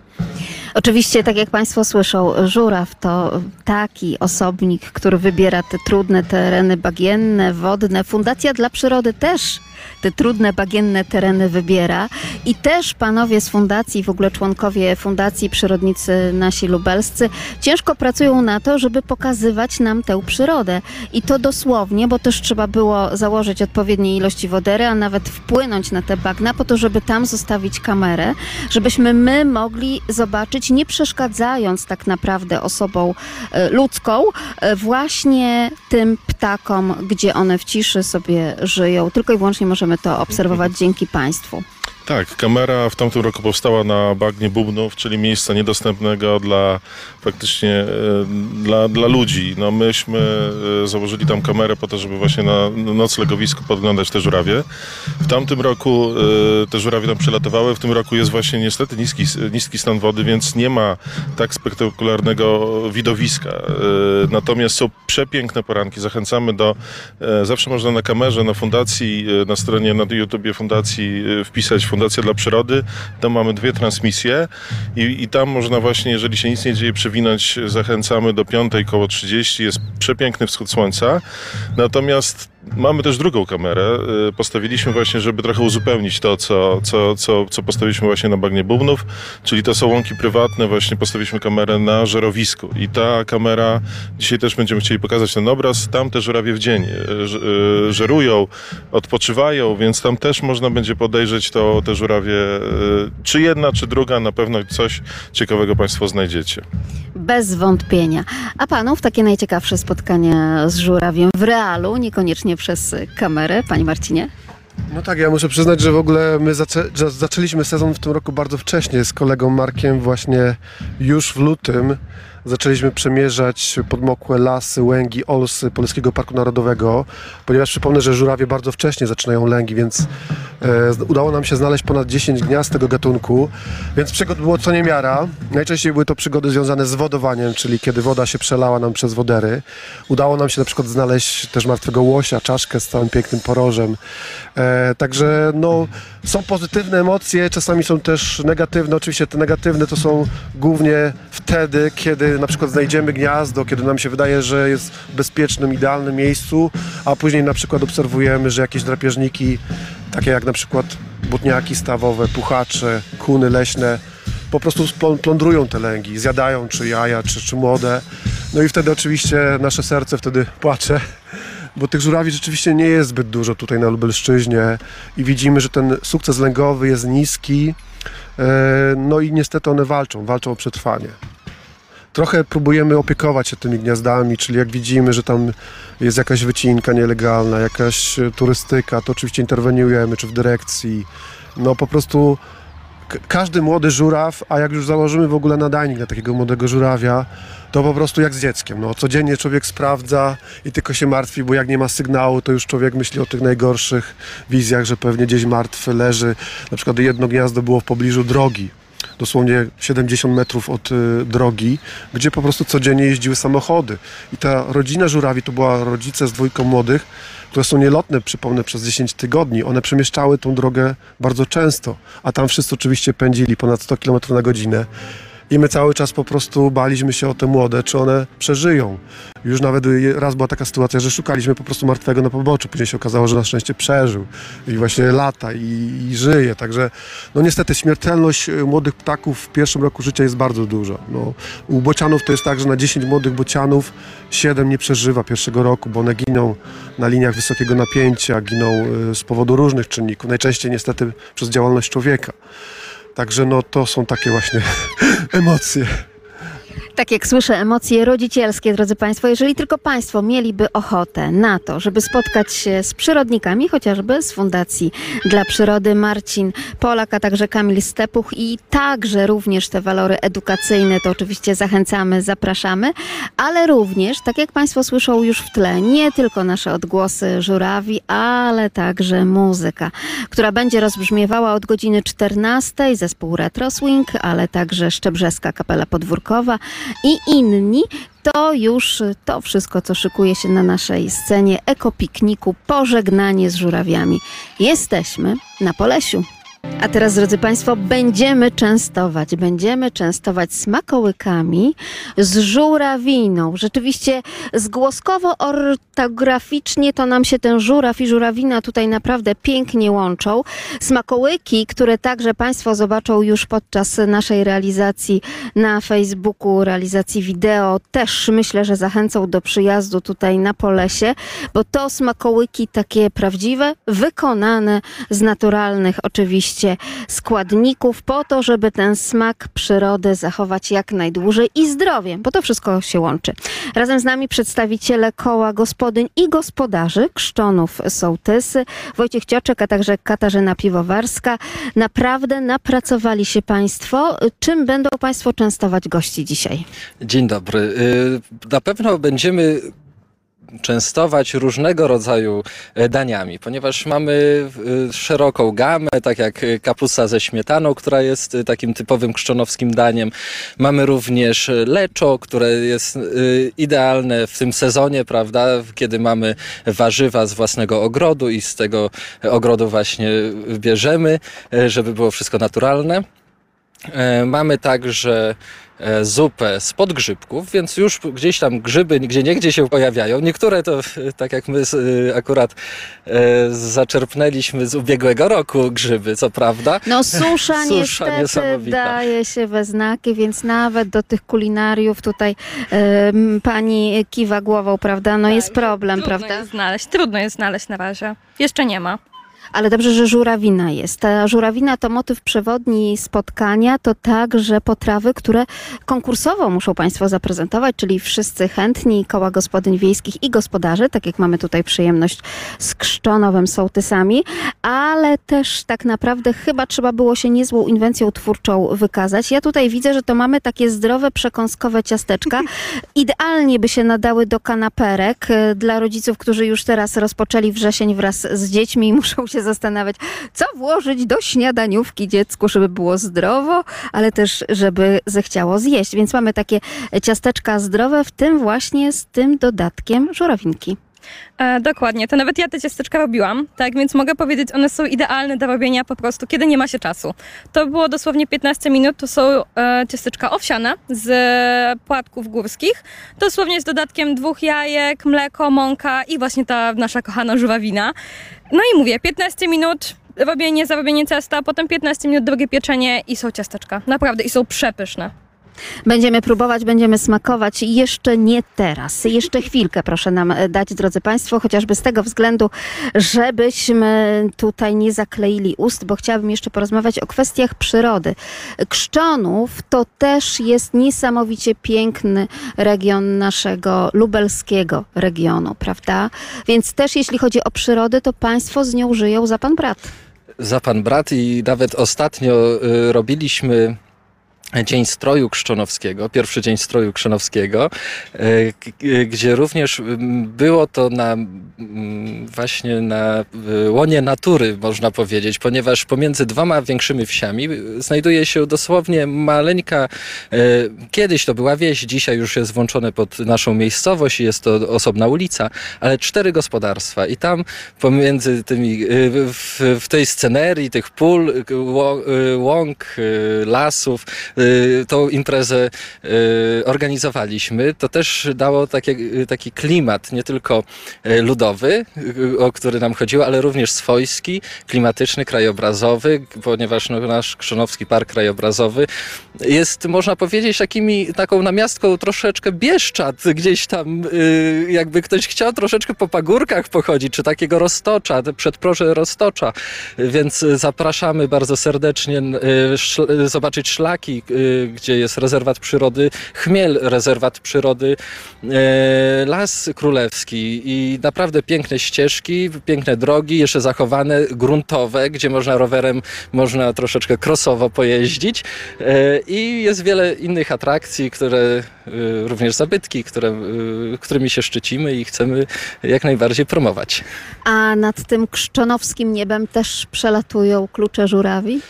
Oczywiście, tak jak Państwo słyszą, żuraw to taki osobnik, który wybiera te trudne tereny bagienne, wodne. Fundacja dla Przyrody też te trudne bagienne tereny wybiera i też panowie z fundacji, w ogóle członkowie fundacji Przyrodnicy Nasi Lubelscy ciężko pracują na to, żeby pokazywać nam tę przyrodę. I to dosłownie, bo też trzeba było założyć odpowiednie ilości wodery, a nawet wpłynąć na te bagna po to, żeby tam zostawić kamerę, żebyśmy my mogli zobaczyć, nie przeszkadzając tak naprawdę osobą e, ludzką, e, właśnie tym ptakom, gdzie one w ciszy sobie żyją. Tylko i wyłącznie możemy to obserwować dzięki Państwu. Tak, kamera w tamtym roku powstała na bagnie Bubnów, czyli miejsca niedostępnego dla faktycznie e, dla, dla ludzi. No myśmy e, założyli tam kamerę po to, żeby właśnie na noclegowisku podglądać te żurawie. W tamtym roku e, te żurawie tam przelatywały, w tym roku jest właśnie niestety niski, niski stan wody, więc nie ma tak spektakularnego widowiska. Natomiast są przepiękne poranki. Zachęcamy do, zawsze można na kamerze, na fundacji, na stronie, na YouTubie fundacji wpisać Fundacja dla Przyrody. Tam mamy dwie transmisje i, i tam można właśnie, jeżeli się nic nie dzieje, przewinąć. Zachęcamy do piątej koło 30. Jest przepiękny wschód słońca. Natomiast mamy też drugą kamerę. Y, Postawiliśmy właśnie, żeby trochę uzupełnić to, co, co, co, co postawiliśmy właśnie na bagnie Bubnów, czyli to są łąki prywatne. Właśnie postawiliśmy kamerę na żerowisku i ta kamera, dzisiaj też będziemy chcieli pokazać ten obraz, tam te żurawie w dzień y, y, żerują, odpoczywają, więc tam też można będzie podejrzeć to, te żurawie, czy jedna, czy druga, na pewno coś ciekawego Państwo znajdziecie. Bez wątpienia. A panów takie najciekawsze spotkania z żurawiem w realu, niekoniecznie przez kamerę, Panie Marcinie? No tak, ja muszę przyznać, że w ogóle my zaczę, zaczęliśmy sezon w tym roku bardzo wcześnie z kolegą Markiem właśnie już w lutym zaczęliśmy przemierzać podmokłe lasy, łęgi, olsy Polskiego Parku Narodowego, ponieważ przypomnę, że żurawie bardzo wcześnie zaczynają lęgi, więc e, udało nam się znaleźć ponad 10 gniazd tego gatunku, więc przygód było co niemiara. Najczęściej były to przygody związane z wodowaniem, czyli kiedy woda się przelała nam przez wodery. Udało nam się na przykład znaleźć też martwego łosia, czaszkę z całym pięknym porożem. E, także no, są pozytywne emocje, czasami są też negatywne. Oczywiście te negatywne to są głównie wtedy, kiedy na przykład znajdziemy gniazdo, kiedy nam się wydaje, że jest w bezpiecznym, idealnym miejscu, a później na przykład obserwujemy, że jakieś drapieżniki, takie jak na przykład butniaki stawowe, puchacze, kuny leśne, po prostu plądrują te lęgi, zjadają czy jaja, czy, czy młode. No i wtedy oczywiście nasze serce wtedy płacze, bo tych żurawi rzeczywiście nie jest zbyt dużo tutaj na Lubelszczyźnie i widzimy, że ten sukces lęgowy jest niski. E, No i niestety one walczą, walczą o przetrwanie. Trochę próbujemy opiekować się tymi gniazdami, czyli jak widzimy, że tam jest jakaś wycinka nielegalna, jakaś e, turystyka, to oczywiście interweniujemy, czy w dyrekcji. No po prostu każdy młody żuraw, a jak już założymy w ogóle nadajnik na takiego młodego żurawia, to po prostu jak z dzieckiem. No, codziennie człowiek sprawdza i tylko się martwi, bo jak nie ma sygnału, to już człowiek myśli o tych najgorszych wizjach, że pewnie gdzieś martwy leży. Na przykład jedno gniazdo było w pobliżu drogi, dosłownie 70 metrów od y, drogi, gdzie po prostu codziennie jeździły samochody. I ta rodzina żurawi to była rodzice z dwójką młodych, które są nielotne, przypomnę, przez 10 tygodni. One przemieszczały tą drogę bardzo często, a tam wszyscy oczywiście pędzili ponad 100 km na godzinę. I my cały czas po prostu baliśmy się o te młode, czy one przeżyją. Już nawet raz była taka sytuacja, że szukaliśmy po prostu martwego na poboczu. Później się okazało, że na szczęście przeżył i właśnie lata i, i żyje. Także no niestety śmiertelność y, młodych ptaków w pierwszym roku życia jest bardzo duża. No, u bocianów to jest tak, że na 10 młodych bocianów 7 nie przeżywa pierwszego roku, bo one giną na liniach wysokiego napięcia, giną y, z powodu różnych czynników. Najczęściej niestety przez działalność człowieka. Także no to są takie właśnie emocje. Tak jak słyszę, emocje rodzicielskie, drodzy Państwo, jeżeli tylko Państwo mieliby ochotę na to, żeby spotkać się z przyrodnikami, chociażby z Fundacji dla Przyrody Marcin Polak, a także Kamil Stepuch i także również te walory edukacyjne, to oczywiście zachęcamy, zapraszamy, ale również, tak jak Państwo słyszą już w tle, nie tylko nasze odgłosy żurawi, ale także muzyka, która będzie rozbrzmiewała od godziny 14, zespół Retro Swing, ale także Szczebrzeska Kapela Podwórkowa i inni. To już to wszystko, co szykuje się na naszej scenie ekopikniku Pożegnanie z żurawiami. Jesteśmy na Polesiu. A teraz, drodzy Państwo, będziemy częstować, będziemy częstować smakołykami z żurawiną. Rzeczywiście zgłoskowo-ortograficznie to nam się ten żuraw i żurawina tutaj naprawdę pięknie łączą. Smakołyki, które także Państwo zobaczą już podczas naszej realizacji na Facebooku, realizacji wideo, też myślę, że zachęcą do przyjazdu tutaj na Polesie, bo to smakołyki takie prawdziwe, wykonane z naturalnych oczywiście składników po to, żeby ten smak przyrody zachować jak najdłużej i zdrowie, bo to wszystko się łączy. Razem z nami przedstawiciele koła gospodyń i gospodarzy Krzczonów Sołtysy, Wojciech Cioczek, a także Katarzyna Piwowarska. Naprawdę napracowali się Państwo. Czym będą Państwo częstować gości dzisiaj? Dzień dobry. Y, Na pewno będziemy częstować różnego rodzaju e, daniami, ponieważ mamy y, szeroką gamę, tak jak y, kapusa ze śmietaną, która jest takim typowym krzczonowskim daniem. Mamy również leczo, które jest idealne w tym sezonie, prawda, kiedy mamy warzywa z własnego ogrodu i z tego ogrodu właśnie bierzemy, e, żeby było wszystko naturalne. E, Mamy także e, zupę z podgrzybków, więc już gdzieś tam grzyby gdzie niegdzie się pojawiają. Niektóre to, e, tak jak my e, akurat e, zaczerpnęliśmy z ubiegłego roku grzyby, co prawda. No susza, niestety niesamowita. daje się we znaki, więc nawet do tych kulinariów tutaj pani kiwa głową, prawda? No jest problem, Trudno prawda? jest znaleźć, trudno jest znaleźć na razie. Jeszcze nie ma. Ale dobrze, że żurawina jest. Ta żurawina to motyw przewodni spotkania, to także potrawy, które konkursowo muszą Państwo zaprezentować, czyli wszyscy chętni, koła gospodyń wiejskich i gospodarzy, tak jak mamy tutaj przyjemność z krzczonowym sołtysami, ale też tak naprawdę chyba trzeba było się niezłą inwencją twórczą wykazać. Ja tutaj widzę, że to mamy takie zdrowe, przekąskowe ciasteczka. Idealnie by się nadały do kanaperek y, dla rodziców, którzy już teraz rozpoczęli wrzesień wraz z dziećmi i muszą się zastanawiać, co włożyć do śniadaniówki dziecku, żeby było zdrowo, ale też, żeby zechciało zjeść. Więc mamy takie ciasteczka zdrowe, w tym właśnie z tym dodatkiem żurawinki. E, dokładnie, to nawet ja te ciasteczka robiłam, tak więc mogę powiedzieć, one są idealne do robienia po prostu, kiedy nie ma się czasu. To było dosłownie 15 minut, to są e, ciasteczka owsiane z płatków górskich, dosłownie z dodatkiem dwóch jajek, mleko, mąka i właśnie ta nasza kochana żurawina. No i mówię, 15 minut, robienie, zarobienie ciasta, potem 15 minut drugie pieczenie i są ciasteczka. Naprawdę, i są przepyszne. Będziemy próbować, będziemy smakować. Jeszcze nie teraz. Jeszcze chwilkę proszę nam e, dać, drodzy Państwo, chociażby z tego względu, żebyśmy tutaj nie zakleili ust, bo chciałabym jeszcze porozmawiać o kwestiach przyrody. Krzczonów to też jest niesamowicie piękny region naszego lubelskiego regionu, prawda? Więc też jeśli chodzi o przyrodę, to Państwo z nią żyją za Pan brat. Za pan brat i nawet ostatnio y, robiliśmy Dzień Stroju Krzczonowskiego, pierwszy Dzień Stroju Krzczonowskiego, e, gdzie również było to na właśnie na y, łonie natury, można powiedzieć, ponieważ pomiędzy dwoma większymi wsiami y, znajduje się dosłownie maleńka, e, kiedyś to była wieś, dzisiaj już jest włączone pod naszą miejscowość i jest to osobna ulica, ale cztery gospodarstwa i tam pomiędzy tymi, w, w tej scenerii tych pól, łąk, lasów, tą imprezę y, organizowaliśmy, to też dało y, taki klimat nie tylko y, ludowy, y, o który nam chodziło, ale również swojski, klimatyczny, krajobrazowy, ponieważ no, nasz Krzonowski Park Krajobrazowy jest, można powiedzieć, takimi, taką namiastką troszeczkę Bieszczad, gdzieś tam y, jakby ktoś chciał troszeczkę po pagórkach pochodzić, czy takiego roztocza, przedproże roztocza, więc zapraszamy bardzo serdecznie y, zobaczyć szlaki, y, gdzie jest rezerwat przyrody Chmiel, rezerwat przyrody y, Las Królewski i naprawdę piękne ścieżki, piękne drogi, jeszcze zachowane, gruntowe, gdzie można rowerem, można troszeczkę krosowo pojeździć y, i jest wiele innych atrakcji, które y, również zabytki, które, y, którymi się szczycimy i chcemy jak najbardziej promować. A nad tym krzczonowskim niebem też przelatują klucze żurawi?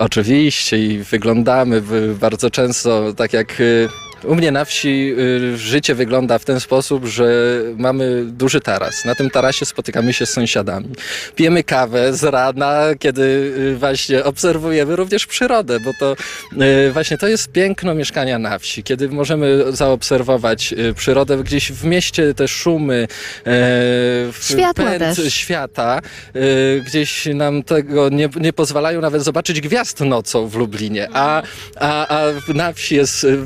Oczywiście i wyglądamy bardzo często tak jak y, u mnie na wsi y, życie wygląda w ten sposób, że mamy duży taras. Na tym tarasie spotykamy się z sąsiadami. Pijemy kawę z rana, kiedy y, właśnie obserwujemy również przyrodę, bo to y, właśnie to jest piękno mieszkania na wsi, kiedy możemy zaobserwować przyrodę gdzieś w mieście, te szumy, Światła pęd też. świata, gdzieś nam tego nie, nie pozwalają nawet zobaczyć gwiazd nocą w Lublinie, a, a, a na wsi jest, y,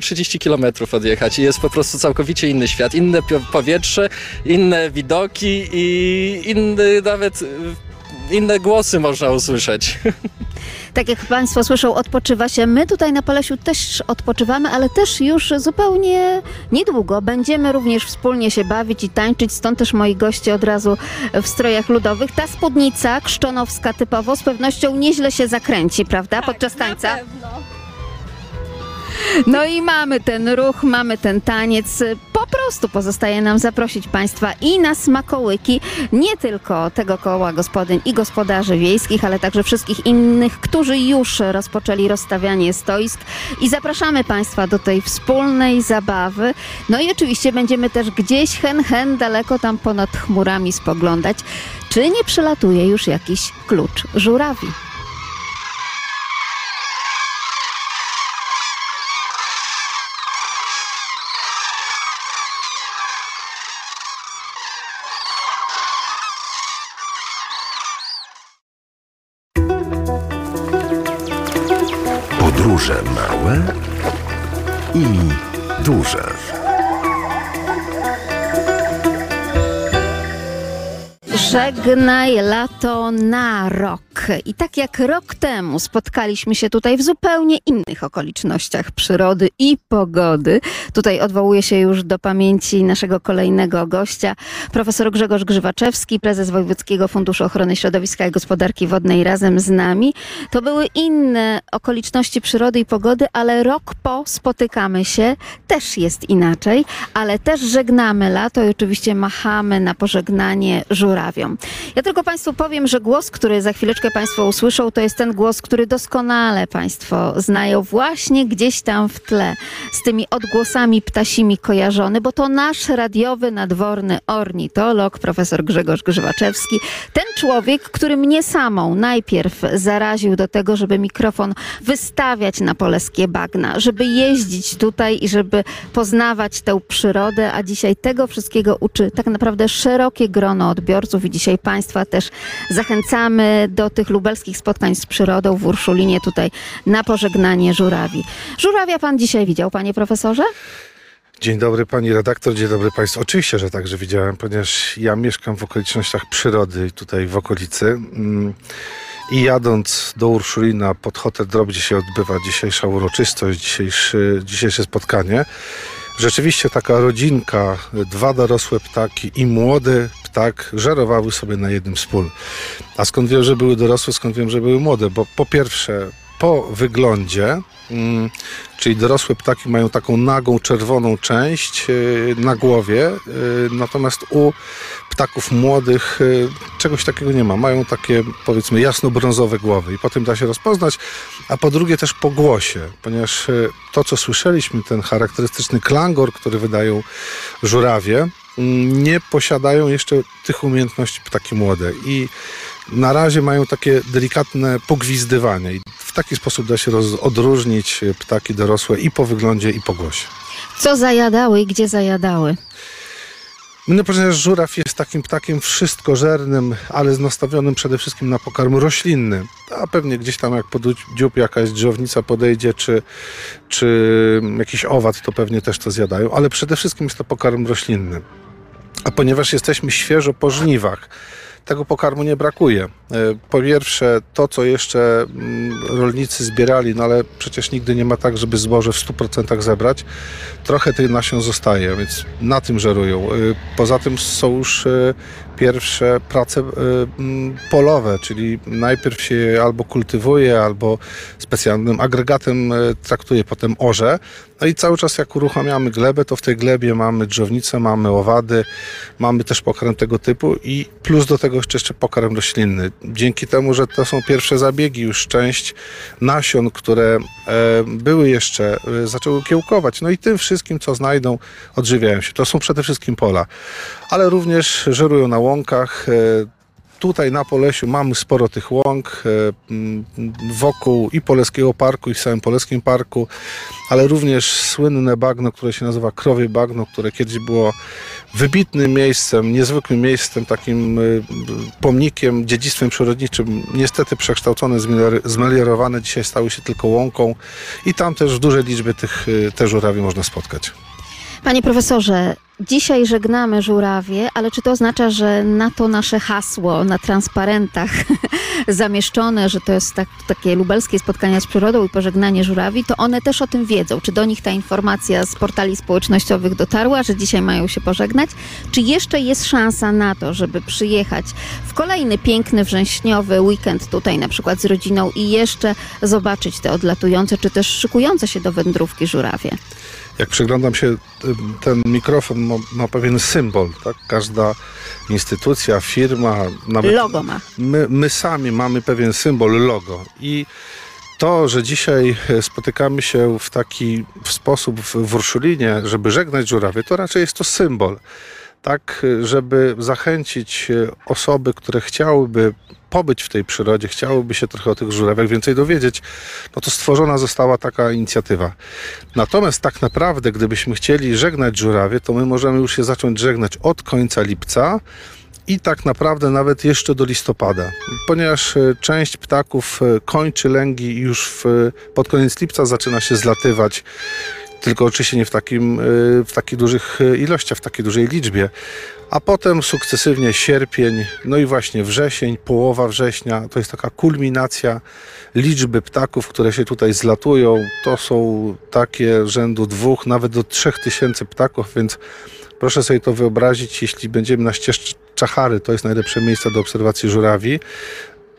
wystarczy 30 kilometrów odjechać i jest po prostu całkowicie inny świat, inne powietrze, inne widoki i inny nawet, y, inne głosy można usłyszeć. Tak jak Państwo słyszą, odpoczywa się. My tutaj na Polesiu też odpoczywamy, ale też już zupełnie niedługo będziemy również wspólnie się bawić i tańczyć. Stąd też moi goście od razu w strojach ludowych. Ta spódnica krzczonowska typowo z pewnością nieźle się zakręci, prawda? Podczas tańca. No i mamy ten ruch, mamy ten taniec. Po prostu pozostaje nam zaprosić Państwa i na smakołyki, nie tylko tego koła gospodyń i gospodarzy wiejskich, ale także wszystkich innych, którzy już rozpoczęli rozstawianie stoisk i zapraszamy Państwa do tej wspólnej zabawy. No i oczywiście będziemy też gdzieś hen hen daleko tam ponad chmurami spoglądać, czy nie przelatuje już jakiś klucz żurawi. Żegnaj lato na rok. I tak jak rok temu spotkaliśmy się tutaj w zupełnie innych okolicznościach przyrody i pogody. Tutaj odwołuję się już do pamięci naszego kolejnego gościa, profesor Grzegorz Grzywaczewski, prezes Wojewódzkiego Funduszu Ochrony Środowiska i Gospodarki Wodnej razem z nami. To były inne okoliczności przyrody i pogody, ale rok po spotykamy się, też jest inaczej, ale też żegnamy lato i oczywiście machamy na pożegnanie żurawiom. Ja tylko Państwu powiem, że głos, który za chwileczkę Państwo usłyszą, to jest ten głos, który doskonale Państwo znają, właśnie gdzieś tam w tle, z tymi odgłosami ptasimi kojarzony, bo to nasz radiowy, nadworny ornitolog, profesor Grzegorz Grzywaczewski. Ten człowiek, który mnie samą najpierw zaraził do tego, żeby mikrofon wystawiać na polskie bagna, żeby jeździć tutaj i żeby poznawać tę przyrodę, a dzisiaj tego wszystkiego uczy tak naprawdę szerokie grono odbiorców i dzisiaj Państwa też zachęcamy do tych lubelskich spotkań z przyrodą w Urszulinie tutaj na pożegnanie żurawi. Żurawia Pan dzisiaj widział, Panie Profesorze? Dzień dobry pani redaktor, dzień dobry państwu. Oczywiście, że także widziałem, ponieważ ja mieszkam w okolicznościach przyrody tutaj w okolicy. Mm, I jadąc do Urszulina pod hotel Drop, gdzie się odbywa dzisiejsza uroczystość, dzisiejszy, dzisiejsze spotkanie, rzeczywiście taka rodzinka, dwa dorosłe ptaki i młody ptak żerowały sobie na jednym z pól. A skąd wiem, że były dorosłe, skąd wiem, że były młode? Bo po pierwsze, po wyglądzie, mm, czyli dorosłe ptaki mają taką nagą, czerwoną część yy, na głowie, yy, natomiast u ptaków młodych yy, czegoś takiego nie ma. Mają takie, powiedzmy, jasno-brązowe głowy i po tym da się rozpoznać, a po drugie też po głosie, ponieważ to, co słyszeliśmy, ten charakterystyczny klangor, który wydają żurawie, nie posiadają jeszcze tych umiejętności ptaki młode i na razie mają takie delikatne pogwizdywanie i w taki sposób da się odróżnić ptaki dorosłe i po wyglądzie i po głosie. Co zajadały i gdzie zajadały? No, ponieważ żuraw jest takim ptakiem wszystkożernym, ale nastawionym przede wszystkim na pokarm roślinny. A pewnie gdzieś tam jak pod dziób jakaś drzewnica podejdzie, czy, czy jakiś owad, to pewnie też to zjadają, ale przede wszystkim jest to pokarm roślinny. A ponieważ jesteśmy świeżo po żniwach, tego pokarmu nie brakuje. E, Po pierwsze, to co jeszcze mm, rolnicy zbierali, no ale przecież nigdy nie ma tak, żeby zboże w 100% zebrać. Trochę tych nasion zostaje, więc na tym żerują. E, Poza tym są już e, pierwsze prace mm, polowe, czyli najpierw się je albo kultywuje, albo specjalnym agregatem traktuje, potem orze. No i cały czas jak uruchamiamy glebę, to w tej glebie mamy drzewnicę, mamy owady, mamy też pokarm tego typu i plus do tego jeszcze, jeszcze pokarm roślinny. Dzięki temu, że to są pierwsze zabiegi, już część nasion, które e, były jeszcze, e, zaczęły kiełkować. No i tym wszystkim, co znajdą, odżywiają się. To są przede wszystkim pola, ale również żerują na łąkach. Tutaj na Polesiu mamy sporo tych łąk e, wokół i Poleskiego Parku i w samym Poleskim Parku, ale również słynne bagno, które się nazywa Krowie Bagno, które kiedyś było wybitnym miejscem, niezwykłym miejscem, takim e, pomnikiem, dziedzictwem przyrodniczym, niestety przekształcone, zmeliorowane, dzisiaj stały się tylko łąką i tam też w dużej liczbie tych e, te żurawi można spotkać. Panie profesorze, dzisiaj żegnamy żurawie, ale czy to oznacza, że na to nasze hasło na transparentach zamieszczone, że to jest tak, takie lubelskie spotkania z przyrodą i pożegnanie żurawi, to one też o tym wiedzą? Czy do nich ta informacja z portali społecznościowych dotarła, że dzisiaj mają się pożegnać? Czy jeszcze jest szansa na to, żeby przyjechać w kolejny piękny wrześniowy weekend tutaj na przykład z rodziną i jeszcze zobaczyć te odlatujące, czy też szykujące się do wędrówki żurawie? Jak przyglądam się, ten mikrofon ma, ma pewien symbol, tak? Każda instytucja, firma, nawet Logo ma. my, my sami mamy pewien symbol, logo i to, że dzisiaj spotykamy się w taki w sposób w, w Urszulinie, żeby żegnać żurawie, to raczej jest to symbol. Tak, żeby zachęcić e, osoby, które chciałyby pobyć w tej przyrodzie, chciałyby się trochę o tych żurawiach więcej dowiedzieć, no to stworzona została taka inicjatywa. Natomiast tak naprawdę, gdybyśmy chcieli żegnać żurawie, to my możemy już się zacząć żegnać od końca lipca i tak naprawdę nawet jeszcze do listopada, ponieważ e, część ptaków e, kończy lęgi już w, pod koniec lipca zaczyna się zlatywać. Tylko oczywiście nie w, takim, y, w takich dużych ilościach, w takiej dużej liczbie. A potem sukcesywnie sierpień, no i właśnie wrzesień, połowa września, to jest taka kulminacja liczby ptaków, które się tutaj zlatują. To są takie rzędu dwóch, nawet do trzech tysięcy ptaków, więc proszę sobie to wyobrazić, jeśli będziemy na ścieżce Czachary, to jest najlepsze miejsce do obserwacji żurawi,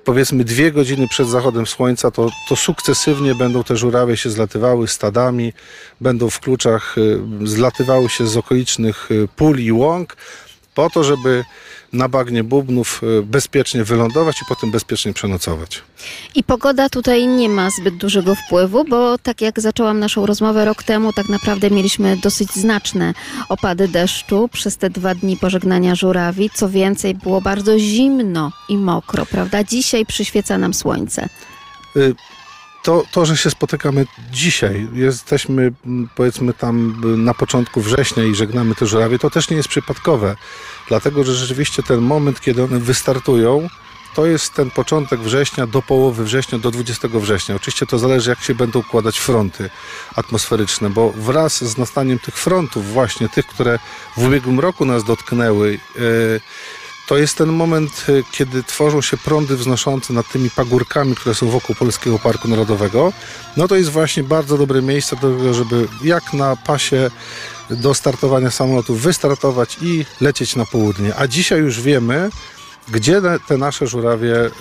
powiedzmy dwie godziny przed zachodem słońca, to, to sukcesywnie będą te żurawie się zlatywały stadami, będą w kluczach y, zlatywały się z okolicznych y, pól i łąk, po to, żeby na bagnie bubnów y, bezpiecznie wylądować i potem bezpiecznie przenocować. I pogoda tutaj nie ma zbyt dużego wpływu, bo tak jak zaczęłam naszą rozmowę rok temu, tak naprawdę mieliśmy dosyć znaczne opady deszczu przez te dwa dni pożegnania żurawi. Co więcej, było bardzo zimno i mokro, prawda? Dzisiaj przyświeca nam słońce. Y, to, to, że się spotykamy dzisiaj, jesteśmy mm, powiedzmy tam y, na początku września i żegnamy te żurawie, to też nie jest przypadkowe, dlatego że rzeczywiście ten moment, kiedy one wystartują, to jest ten początek września do połowy września, do 20 września. Oczywiście to zależy, jak się będą układać fronty atmosferyczne, bo wraz z nastaniem tych frontów, właśnie tych, które w ubiegłym roku nas dotknęły, yy, to jest ten moment, y, kiedy tworzą się prądy wznoszące nad tymi pagórkami, które są wokół Polskiego Parku Narodowego. No to jest właśnie bardzo dobre miejsce do tego, żeby jak na pasie do startowania samolotu wystartować i lecieć na południe. A dzisiaj już wiemy, gdzie te nasze żurawie y,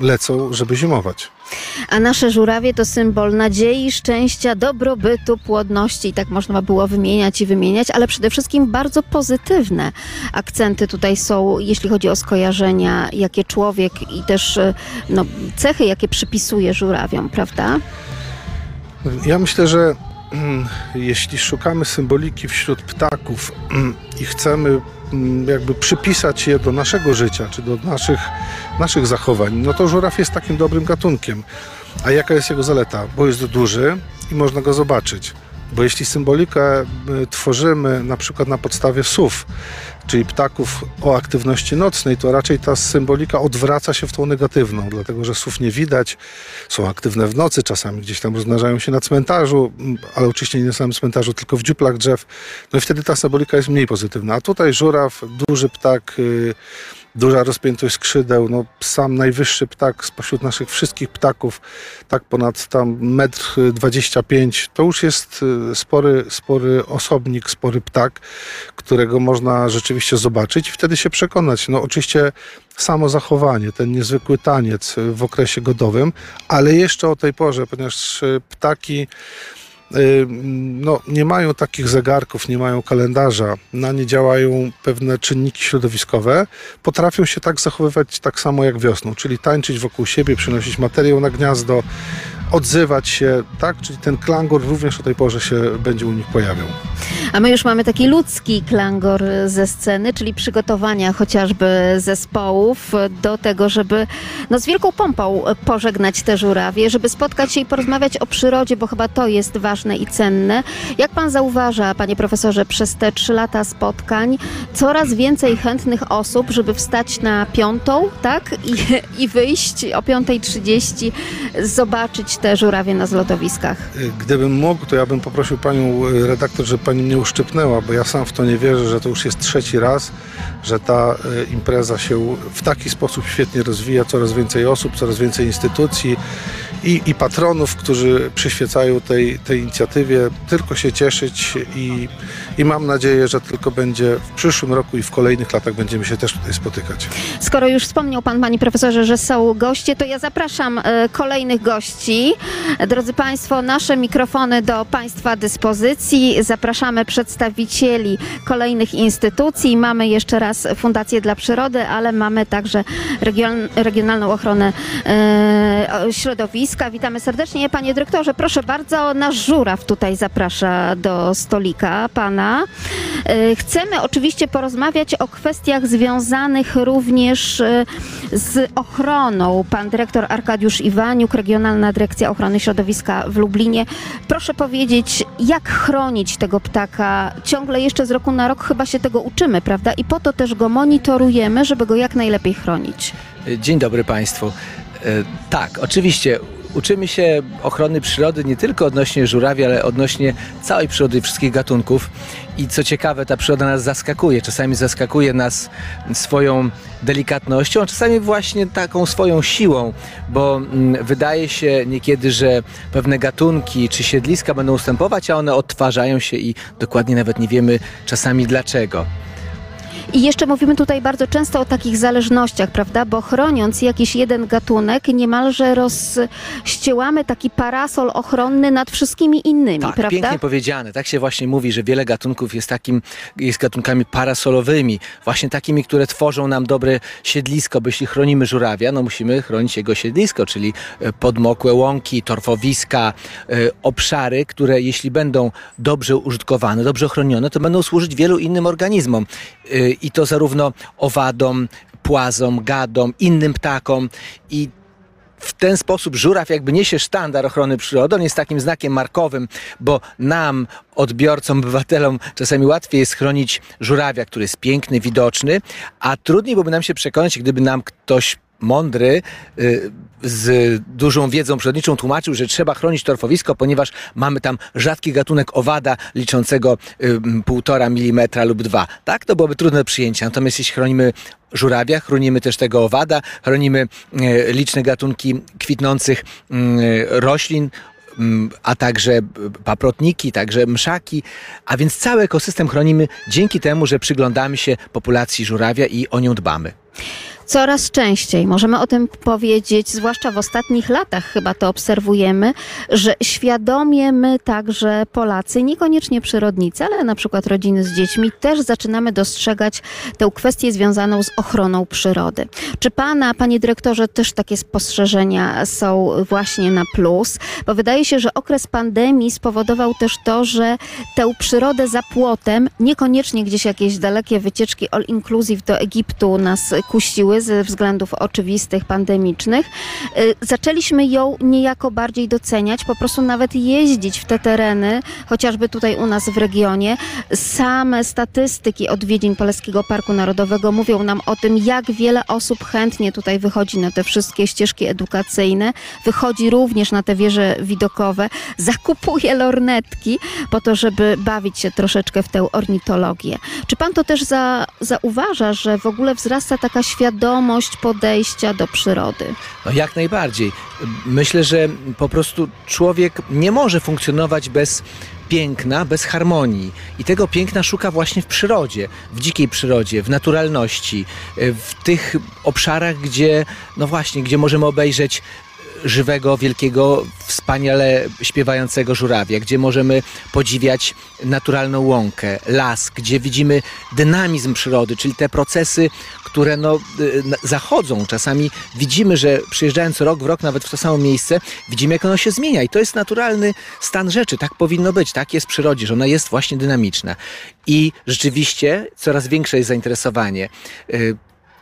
lecą, żeby zimować. A nasze żurawie to symbol nadziei, szczęścia, dobrobytu, płodności. I tak można było wymieniać i wymieniać, ale przede wszystkim bardzo pozytywne akcenty tutaj są, jeśli chodzi o skojarzenia, jakie człowiek i też y, no, cechy, jakie przypisuje żurawiom, prawda? Ja myślę, że jeśli szukamy symboliki wśród ptaków i chcemy Mm, jakby przypisać je do naszego życia, czy do naszych, naszych zachowań, no to żuraw jest takim dobrym gatunkiem. A jaka jest jego zaleta? Bo jest duży i można go zobaczyć. Bo jeśli symbolikę y, tworzymy na przykład na podstawie słów, czyli ptaków o aktywności nocnej, to raczej ta symbolika odwraca się w tą negatywną, dlatego że słów nie widać, są aktywne w nocy, czasami gdzieś tam rozmnażają się na cmentarzu, ale oczywiście nie na samym cmentarzu, tylko w dziuplach drzew. No i wtedy ta symbolika jest mniej pozytywna. A tutaj żuraw, duży ptak, y, duża rozpiętość skrzydeł, no sam najwyższy ptak spośród naszych wszystkich ptaków, tak ponad tam metr 25, to już jest y, spory, spory osobnik, spory ptak, którego można rzeczywiście zobaczyć i wtedy się przekonać. No oczywiście samo zachowanie, ten niezwykły taniec w okresie godowym, ale jeszcze o tej porze, ponieważ y, ptaki Y, no, nie mają takich zegarków, nie mają kalendarza, na nie działają pewne czynniki środowiskowe, potrafią się tak zachowywać tak samo jak wiosną, czyli tańczyć wokół siebie, przynosić materiał na gniazdo, odzywać się, tak? Czyli ten klangor również o tej porze się będzie u nich pojawiał. A my już mamy taki ludzki klangor ze sceny, czyli przygotowania chociażby zespołów do tego, żeby no, z wielką pompą pożegnać te żurawie, żeby spotkać się i porozmawiać o przyrodzie, bo chyba to jest ważne i cenne. Jak pan zauważa, panie profesorze, przez te trzy lata spotkań coraz więcej chętnych osób, żeby wstać na piątą, tak? I, i wyjść o 5.30, zobaczyć te żurawie na zlotowiskach? Gdybym mógł, to ja bym poprosił panią e, redaktor, żeby pani mnie uszczypnęła, bo ja sam w to nie wierzę, że to już jest trzeci raz, że ta e, impreza się w taki sposób świetnie rozwija, coraz więcej osób, coraz więcej instytucji i, i patronów, którzy przyświecają tej, tej inicjatywie. Tylko się cieszyć i, i mam nadzieję, że tylko będzie w przyszłym roku i w kolejnych latach będziemy się też tutaj spotykać. Skoro już wspomniał Pan, Panie Profesorze, że są goście, to ja zapraszam kolejnych gości. Drodzy Państwo, nasze mikrofony do Państwa dyspozycji. Zapraszamy przedstawicieli kolejnych instytucji. Mamy jeszcze raz Fundację dla Przyrody, ale mamy także region, Regionalną Ochronę e, Środowiska. Witamy serdecznie. Panie Dyrektorze, proszę bardzo, nasz żuraw tutaj zaprasza do stolika Pana. E, chcemy oczywiście porozmawiać o kwestiach związanych również e, z ochroną. Pan dyrektor Arkadiusz Iwaniuk, Regionalna Dyrekcja Ochrony Środowiska w Lublinie. Proszę powiedzieć, jak chronić tego ptaka? Ciągle jeszcze z roku na rok chyba się tego uczymy, prawda? I po to też go monitorujemy, żeby go jak najlepiej chronić. Dzień dobry Państwu. E, tak, oczywiście uczymy się ochrony przyrody nie tylko odnośnie żurawi, ale odnośnie całej przyrody wszystkich gatunków. I co ciekawe, ta przyroda nas zaskakuje. Czasami zaskakuje nas swoją delikatnością, a czasami właśnie taką swoją siłą, bo mm, wydaje się niekiedy, że pewne gatunki czy siedliska będą ustępować, a one odtwarzają się i dokładnie nawet nie wiemy czasami dlaczego. I jeszcze mówimy tutaj bardzo często o takich zależnościach, prawda? Bo chroniąc jakiś jeden gatunek, niemalże rozściełamy taki parasol ochronny nad wszystkimi innymi, Tak, prawda? pięknie powiedziane. Tak się właśnie mówi, że wiele gatunków jest takim, jest gatunkami parasolowymi, właśnie takimi, które tworzą nam dobre siedlisko, bo jeśli chronimy żurawia, no musimy chronić jego siedlisko, czyli e, podmokłe łąki, torfowiska, e, obszary, które jeśli będą dobrze użytkowane, dobrze chronione, to będą służyć wielu innym organizmom. I to zarówno owadom, płazom, gadom, innym ptakom i w ten sposób żuraw jakby niesie sztandar ochrony przyrody. On jest takim znakiem markowym, bo nam, odbiorcom, obywatelom czasami łatwiej jest chronić żurawia, który jest piękny, widoczny, a trudniej byłoby nam się przekonać, gdyby nam ktoś mądry, y, z dużą wiedzą przyrodniczą tłumaczył, że trzeba chronić torfowisko, ponieważ mamy tam rzadki gatunek owada liczącego y, półtora milimetra lub dwa. Tak, to byłoby trudne do przyjęcia. Natomiast jeśli chronimy żurawia, chronimy też tego owada, chronimy y, liczne gatunki kwitnących y, roślin, mm, a także paprotniki, także mszaki, a więc cały ekosystem chronimy dzięki temu, że przyglądamy się populacji żurawia i o nią dbamy. Coraz częściej możemy o tym powiedzieć, zwłaszcza w ostatnich latach chyba to obserwujemy, że świadomie my także Polacy, niekoniecznie przyrodnicy, ale na przykład rodziny z dziećmi, też zaczynamy dostrzegać tę kwestię związaną z ochroną przyrody. Czy pana, panie dyrektorze, też takie spostrzeżenia są właśnie na plus? Bo wydaje się, że okres pandemii spowodował też to, że tę przyrodę za płotem, niekoniecznie gdzieś jakieś dalekie wycieczki all inclusive do Egiptu nas kusiły ze względów oczywistych, pandemicznych, y, zaczęliśmy ją niejako bardziej doceniać, po prostu nawet jeździć w te tereny, chociażby tutaj u nas w regionie. Same statystyki odwiedzin Polskiego Parku Narodowego mówią nam o tym, jak wiele osób chętnie tutaj wychodzi na te wszystkie ścieżki edukacyjne, wychodzi również na te wieże widokowe, zakupuje lornetki po to, żeby bawić się troszeczkę w tę ornitologię. Czy pan to też za, zauważa, że w ogóle wzrasta taka świadomość podejścia do przyrody? No jak najbardziej. Myślę, że po prostu człowiek nie może funkcjonować bez piękna, bez harmonii. I tego piękna szuka właśnie w przyrodzie, w dzikiej przyrodzie, w naturalności, w tych obszarach, gdzie, no właśnie, gdzie możemy obejrzeć żywego, wielkiego, wspaniale śpiewającego żurawia, gdzie możemy podziwiać naturalną łąkę, las, gdzie widzimy dynamizm przyrody, czyli te procesy, które no, y, zachodzą. Czasami widzimy, że przyjeżdżając rok w rok, nawet w to samo miejsce, widzimy, jak ono się zmienia. I to jest naturalny stan rzeczy. Tak powinno być. Tak jest w przyrodzie, że ona jest właśnie dynamiczna. I rzeczywiście coraz większe jest zainteresowanie.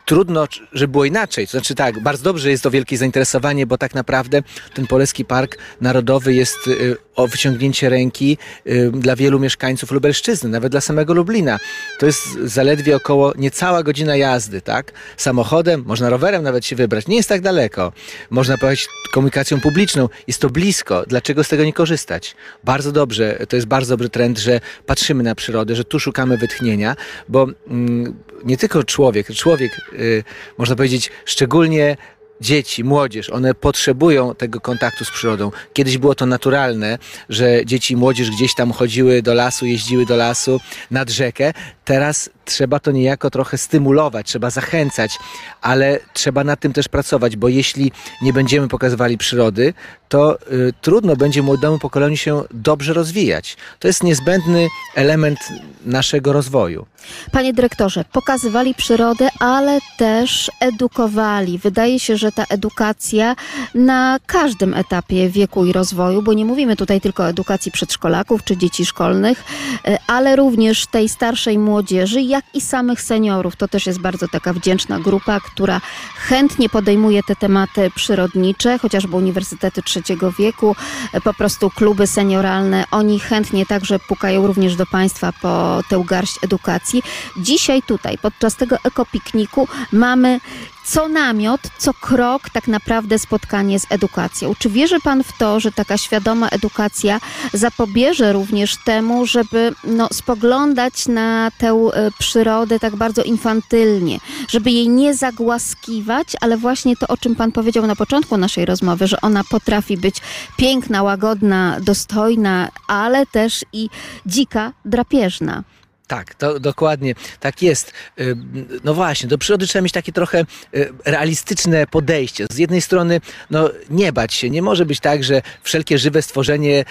Trudno, żeby było inaczej. To znaczy tak, bardzo dobrze jest to wielkie zainteresowanie, bo tak naprawdę ten Poleski Park Narodowy jest y, o wyciągnięcie ręki y, dla wielu mieszkańców Lubelszczyzny, nawet dla samego Lublina. To jest zaledwie około niecała godzina jazdy, tak? Samochodem, można rowerem nawet się wybrać. Nie jest tak daleko. Można pojechać komunikacją publiczną. Jest to blisko. Dlaczego z tego nie korzystać? Bardzo dobrze. To jest bardzo dobry trend, że patrzymy na przyrodę, że tu szukamy wytchnienia, bo mm, nie tylko człowiek, człowiek, y, można powiedzieć, szczególnie dzieci, młodzież, one potrzebują tego kontaktu z przyrodą. Kiedyś było to naturalne, że dzieci i młodzież gdzieś tam chodziły do lasu, jeździły do lasu, nad rzekę. Teraz trzeba to niejako trochę stymulować, trzeba zachęcać, ale trzeba nad tym też pracować, bo jeśli nie będziemy pokazywali przyrody, to y, trudno będzie młodemu pokoleniu się dobrze rozwijać. To jest niezbędny element naszego rozwoju. Panie dyrektorze, pokazywali przyrodę, ale też edukowali. Wydaje się, że ta edukacja na każdym etapie wieku i rozwoju, bo nie mówimy tutaj tylko o edukacji przedszkolaków czy dzieci szkolnych, y, ale również tej starszej młodzieży, jak i samych seniorów. To też jest bardzo taka wdzięczna grupa, która chętnie podejmuje te tematy przyrodnicze, chociażby uniwersytety trzeciego wieku, po prostu kluby senioralne. Oni chętnie także pukają również do Państwa po tę garść edukacji. Dzisiaj tutaj, podczas tego ekopikniku mamy co namiot, co krok tak naprawdę spotkanie z edukacją. Czy wierzy Pan w to, że taka świadoma edukacja zapobierze również temu, żeby no, spoglądać na tę e, przyrodę tak bardzo infantylnie, żeby jej nie zagłaskiwać, ale właśnie to, o czym Pan powiedział na początku naszej rozmowy, że ona potrafi być piękna, łagodna, dostojna, ale też i dzika, drapieżna. Tak, to dokładnie tak jest. Y, No właśnie, do przyrody trzeba mieć takie trochę y, realistyczne podejście. Z jednej strony, no nie bać się. Nie może być tak, że wszelkie żywe stworzenie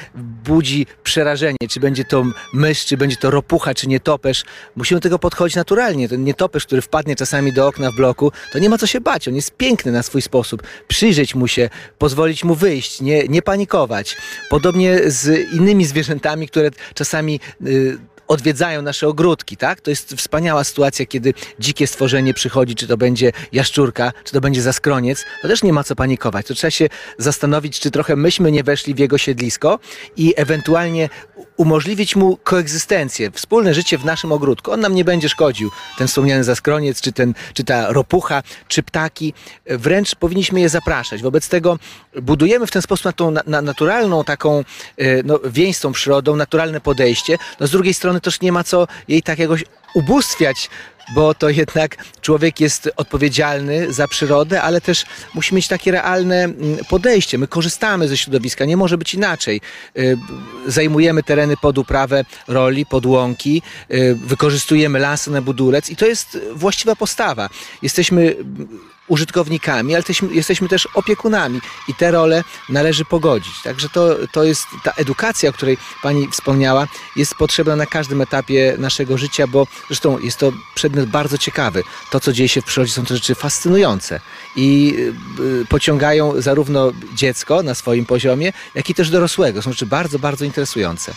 budzi przerażenie. Czy będzie to mysz, czy będzie to ropucha, czy nietoperz. Musimy do tego podchodzić naturalnie. Ten nietoperz, który wpadnie czasami do okna w bloku, to nie ma co się bać. On jest piękny na swój sposób. Przyjrzeć mu się, pozwolić mu wyjść, nie, nie panikować. Podobnie z innymi zwierzętami, które czasami... y, odwiedzają nasze ogródki, tak? To jest wspaniała sytuacja, kiedy dzikie stworzenie przychodzi, czy to będzie jaszczurka, czy to będzie zaskroniec, to też nie ma co panikować. To trzeba się zastanowić, czy trochę myśmy nie weszli w jego siedlisko i ewentualnie umożliwić mu koegzystencję, wspólne życie w naszym ogródku. On nam nie będzie szkodził, ten wspomniany zaskroniec, czy, ten, czy ta ropucha, czy ptaki. Wręcz powinniśmy je zapraszać. Wobec tego budujemy w ten sposób na tą na, na naturalną taką e, no, więź z tą przyrodą, naturalne podejście. No, z drugiej strony też nie ma co jej tak jakoś ubóstwiać, bo to jednak człowiek jest odpowiedzialny za przyrodę, ale też musi mieć takie realne mm, podejście. My korzystamy ze środowiska, nie może być inaczej. Y, Zajmujemy tereny pod uprawę roli, pod łąki, y, wykorzystujemy lasy na budulec i to jest właściwa postawa. Jesteśmy użytkownikami, ale jesteśmy, jesteśmy też opiekunami i te role należy pogodzić. Także to, to jest ta edukacja, o której Pani wspomniała, jest potrzebna na każdym etapie naszego życia, bo zresztą jest to przedmiot bardzo ciekawy. To, co dzieje się w przyrodzie, są to rzeczy fascynujące i y, pociągają zarówno dziecko na swoim poziomie, jak i też dorosłego. Są rzeczy bardzo, bardzo interesujące.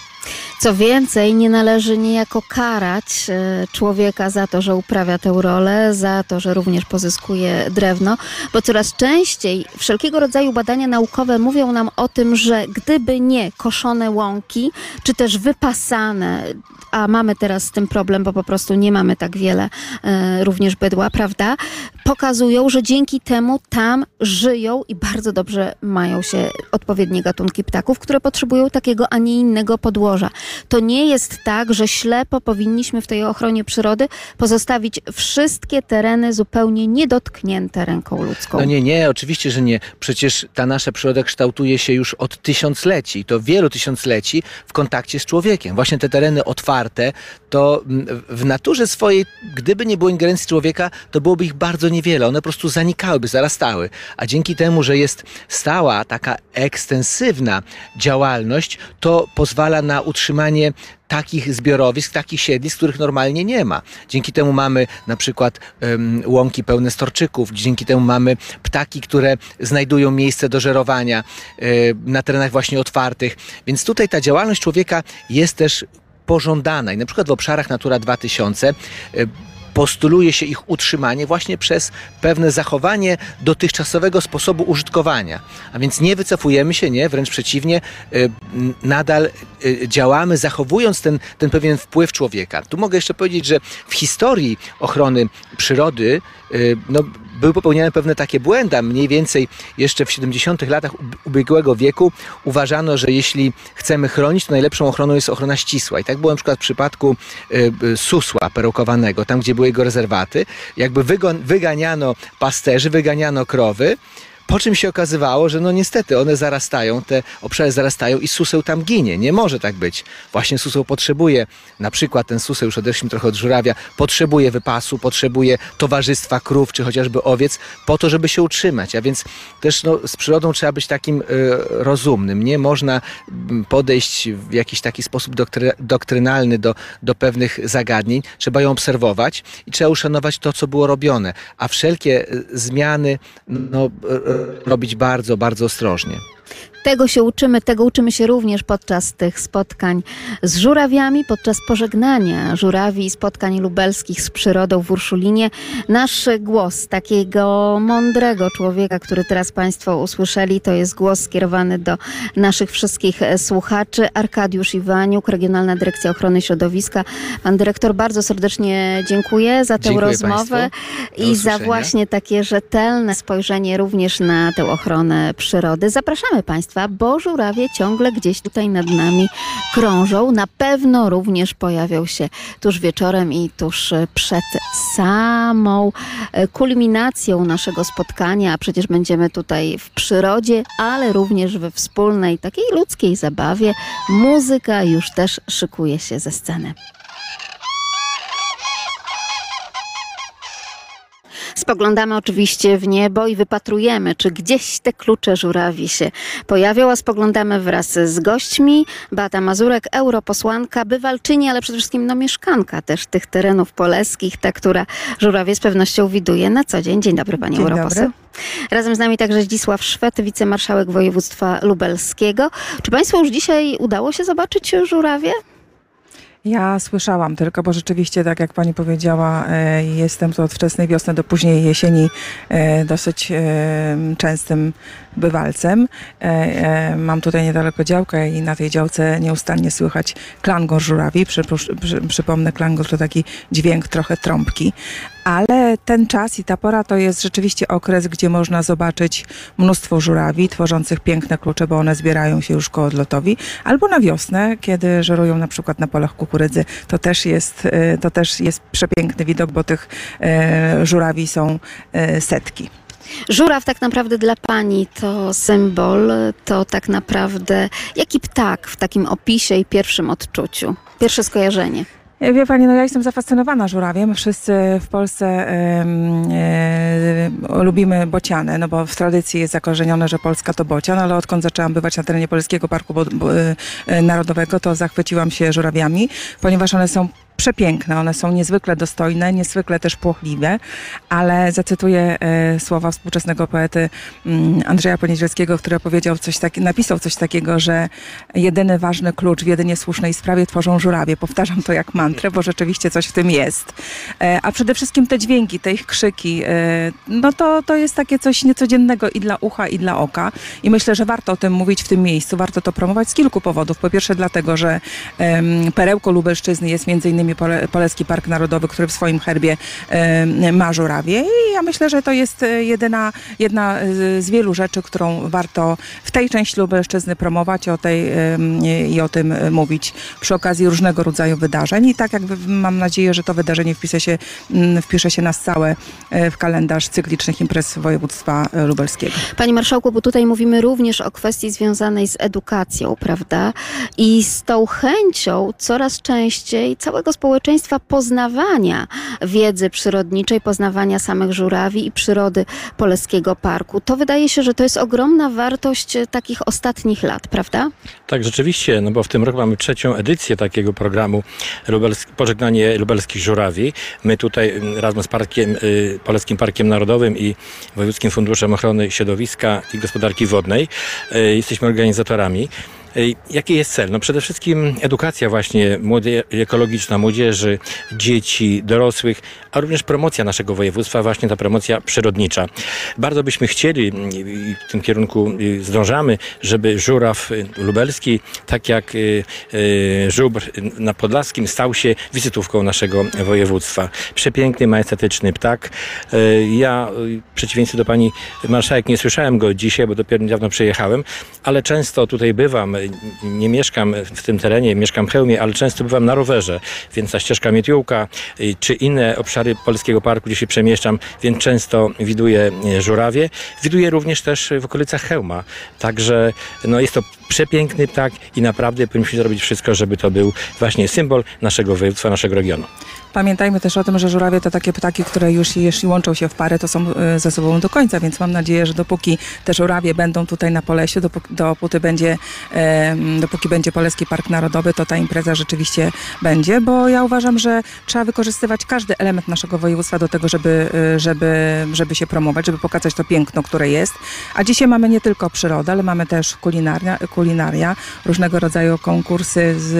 Co więcej, nie należy niejako karać e, człowieka za to, że uprawia tę rolę, za to, że również pozyskuje drewno, bo coraz częściej wszelkiego rodzaju badania naukowe mówią nam o tym, że gdyby nie koszone łąki, czy też wypasane, a mamy teraz z tym problem, bo po prostu nie mamy tak wiele również bydła, prawda? Pokazują, że dzięki temu tam żyją i bardzo dobrze mają się odpowiednie gatunki ptaków, które potrzebują takiego, a nie innego podłoża. To nie jest tak, że ślepo powinniśmy w tej ochronie przyrody pozostawić wszystkie tereny zupełnie niedotknięte ręką ludzką. No nie, nie, oczywiście, że nie. Przecież ta nasza przyroda kształtuje się już od tysiącleci, to wielu tysiącleci w kontakcie z człowiekiem. Właśnie te tereny otwarte, to w naturze swojej, gdyby nie było ingerencji człowieka, to byłoby ich bardzo niewiele. One po prostu zanikałyby, zarastały. A dzięki temu, że jest stała taka ekstensywna działalność, to pozwala na utrzymanie takich zbiorowisk, takich siedlisk, których normalnie nie ma. Dzięki temu mamy na przykład em, łąki pełne storczyków, dzięki temu mamy ptaki, które znajdują miejsce do żerowania e, na terenach właśnie otwartych. Więc tutaj ta działalność człowieka jest też pożądana i na przykład w obszarach Natura 2000 e, postuluje się ich utrzymanie właśnie przez pewne zachowanie dotychczasowego sposobu użytkowania. A więc nie wycofujemy się, nie, wręcz przeciwnie, y, nadal y, działamy, zachowując ten, ten pewien wpływ człowieka. Tu mogę jeszcze powiedzieć, że w historii ochrony przyrody y, no, były popełniane pewne takie błędy. Mniej więcej jeszcze w 70 latach ub- ubiegłego wieku uważano, że jeśli chcemy chronić, to najlepszą ochroną jest ochrona ścisła. I tak było na przykład w przypadku y, y, susła perukowanego, tam gdzie były jego rezerwaty. Jakby wyganiano pasterzy, wyganiano krowy, po czym się okazywało, że no niestety one zarastają, te obszary zarastają i suseł tam ginie. Nie może tak być. Właśnie suseł potrzebuje, na przykład ten suseł, już odeszliśmy trochę od żurawia, potrzebuje wypasu, potrzebuje towarzystwa krów czy chociażby owiec po to, żeby się utrzymać. A więc też no, z przyrodą trzeba być takim y, rozumnym. Nie można mm, podejść w jakiś taki sposób doktry, doktrynalny do, do pewnych zagadnień. Trzeba ją obserwować i trzeba uszanować to, co było robione. A wszelkie y, zmiany no, y, robić bardzo, bardzo ostrożnie. Tego się uczymy, tego uczymy się również podczas tych spotkań z żurawiami, podczas pożegnania żurawi i spotkań lubelskich z przyrodą w Urszulinie. Nasz głos takiego mądrego człowieka, który teraz Państwo usłyszeli, to jest głos skierowany do naszych wszystkich słuchaczy. Arkadiusz Iwaniuk, Regionalna Dyrekcja Ochrony Środowiska. Pan dyrektor, bardzo serdecznie dziękuję za tę Dziękuję rozmowę i za właśnie takie rzetelne spojrzenie również na tę ochronę przyrody. Zapraszamy Państwa, bo żurawie ciągle gdzieś tutaj nad nami krążą. Na pewno również pojawią się tuż wieczorem i tuż e, przed samą e, kulminacją naszego spotkania. A przecież będziemy tutaj w przyrodzie, ale również we wspólnej takiej ludzkiej zabawie. Muzyka już też szykuje się ze sceny. Spoglądamy oczywiście w niebo i wypatrujemy, czy gdzieś te klucze żurawi się pojawią, a spoglądamy wraz z gośćmi. Beata Mazurek, europosłanka, bywalczyni, ale przede wszystkim no, mieszkanka też tych terenów poleskich, ta, która żurawie z pewnością widuje na co dzień. Dzień dobry Pani europoseł. Razem z nami także Zdzisław Szwed, wicemarszałek województwa lubelskiego. Czy Państwu już dzisiaj udało się zobaczyć żurawie? Ja słyszałam tylko, bo rzeczywiście, tak jak pani powiedziała, e, jestem tu od wczesnej wiosny do późnej jesieni e, dosyć e, częstym bywalcem. E, e, Mam tutaj niedaleko działkę i na tej działce nieustannie słychać klangor żurawi. Przypomnę, klangor to taki dźwięk trochę trąbki. Ale ten czas i ta pora to jest rzeczywiście okres, gdzie można zobaczyć mnóstwo żurawi tworzących piękne klucze, bo one zbierają się już koło odlotowi. Albo na wiosnę, kiedy żerują na przykład na polach kukurydzy. To też jest, e, to też jest przepiękny widok, bo tych żurawi są setki. Żuraw tak naprawdę dla Pani to symbol, to tak naprawdę jaki ptak w takim opisie i pierwszym odczuciu? Pierwsze skojarzenie. E, Wie pani, no ja jestem zafascynowana żurawiem. Wszyscy w Polsce e, lubimy bociany, no bo w tradycji jest zakorzenione, że Polska to bocian, ale odkąd zaczęłam bywać na terenie Polskiego Parku e, Narodowego, to zachwyciłam się żurawiami, ponieważ one są przepiękne, one są niezwykle dostojne, niezwykle też płochliwe, ale zacytuję e, słowa współczesnego poety mm, Andrzeja Poniedzielskiego, który powiedział coś taki, napisał coś takiego, że jedyny ważny klucz w jedynie słusznej sprawie tworzą żurawie. Powtarzam to jak mantrę, bo rzeczywiście coś w tym jest. E, a przede wszystkim te dźwięki, te ich krzyki, e, no to, to jest takie coś niecodziennego i dla ucha, i dla oka. I myślę, że warto o tym mówić w tym miejscu, warto to promować z kilku powodów. Po pierwsze dlatego, że em, perełką Lubelszczyzny jest między innymi Pole, Poleski Park Narodowy, który w swoim herbie em, ma żurawie i ja myślę, że to jest e, jedyna, jedna e, z wielu rzeczy, którą warto w tej części Lubelszczyzny promować o tej, em, i o tym e, mówić przy okazji różnego rodzaju wydarzeń i tak jakby mam nadzieję, że to wydarzenie wpisze się, wpisze się na stałe e, w kalendarz cyklicznych imprez województwa e, lubelskiego. Panie Marszałku, bo tutaj mówimy również o kwestii związanej z edukacją, prawda? I z tą chęcią coraz częściej całego społeczeństwa poznawania wiedzy przyrodniczej, poznawania samych żurawi i przyrody Poleskiego Parku. To wydaje się, że to jest ogromna wartość e, takich ostatnich lat, prawda? Tak, rzeczywiście, no bo w tym roku mamy trzecią edycję takiego programu Pożegnanie Lubelskich Żurawi. My tutaj razem z Parkiem, y, Polskim Parkiem Narodowym i Wojewódzkim Funduszem Ochrony Środowiska i Gospodarki Wodnej y, jesteśmy organizatorami. Jaki jest cel? No przede wszystkim edukacja właśnie ekologiczna młodzieży, dzieci, dorosłych, a również promocja naszego województwa, właśnie ta promocja przyrodnicza. Bardzo byśmy chcieli mm, i w tym kierunku y, zdążamy, żeby żuraw y, lubelski, tak jak y, żubr na Podlaskim, stał się wizytówką naszego województwa. Przepiękny, majestatyczny ptak. Ja w przeciwieństwie do pani marszałek nie słyszałem go dzisiaj, bo dopiero niedawno przyjechałem, ale często tutaj bywam, nie mieszkam w tym terenie, mieszkam w Chełmie, ale często bywam na rowerze, więc ta ścieżka Mietiółka y, czy inne obszary Polskiego Parku, gdzie się przemieszczam, więc często widuję y, żurawie. Widuję również też w okolicach Chełma. Także no, jest to przepiękny ptak i naprawdę powinniśmy zrobić wszystko, żeby to był właśnie symbol naszego województwa, naszego regionu. Pamiętajmy też o tym, że żurawie to takie ptaki, które już jeśli łączą się w pary, to są e, ze sobą do końca, więc mam nadzieję, że dopóki te żurawie będą tutaj na Polesiu, dopóki, będzie, dopóki będzie Poleski Park Narodowy, to ta impreza rzeczywiście będzie, bo ja uważam, że trzeba wykorzystywać każdy element naszego województwa do tego, żeby, e, żeby, żeby się promować, żeby pokazać to piękno, które jest. A dzisiaj mamy nie tylko przyrodę, ale mamy też kulinaria, kulinaria różnego rodzaju konkursy z,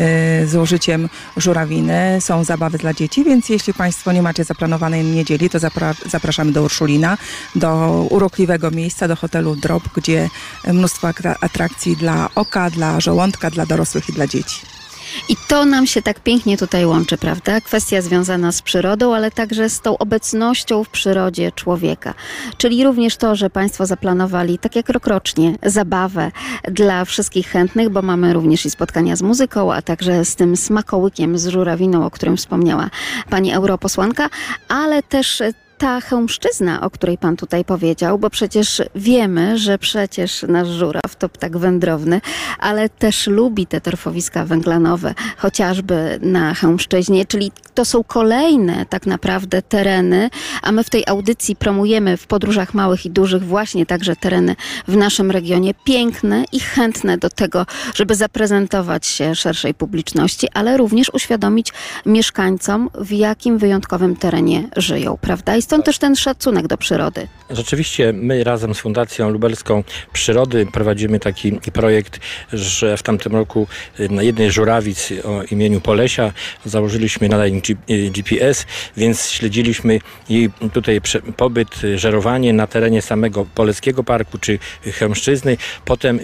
e, z użyciem żurawiny, są zabawy dla dzieci, więc jeśli Państwo nie macie zaplanowanej niedzieli, to zapra zapraszamy do Urszulina, do urokliwego miejsca, do hotelu Drop, gdzie mnóstwo atra- atrakcji dla oka, dla żołądka, dla dorosłych i dla dzieci. I to nam się tak pięknie tutaj łączy, prawda? Kwestia związana z przyrodą, ale także z tą obecnością w przyrodzie człowieka. Czyli również to, że Państwo zaplanowali, tak jak rokrocznie, zabawę dla wszystkich chętnych, bo mamy również i spotkania z muzyką, a także z tym smakołykiem z żurawiną, o którym wspomniała pani europosłanka, ale też ta chełmszczyzna, o której pan tutaj powiedział, bo przecież wiemy, że przecież nasz żuraw to ptak wędrowny, ale też lubi te torfowiska węglanowe, chociażby na chełmszczyźnie, czyli to są kolejne tak naprawdę tereny, a my w tej audycji promujemy w podróżach małych i dużych właśnie także tereny w naszym regionie, piękne i chętne do tego, żeby zaprezentować się szerszej publiczności, ale również uświadomić mieszkańcom, w jakim wyjątkowym terenie żyją, prawda? Stąd też ten szacunek do przyrody. Rzeczywiście my razem z Fundacją Lubelską Przyrody prowadzimy taki projekt, że w tamtym roku y, na jednej żurawic o imieniu Polesia założyliśmy nadajnik G- y, GPS, więc śledziliśmy jej tutaj pobyt, y, żerowanie na terenie samego Poleckiego Parku czy Chełmszczyzny. Potem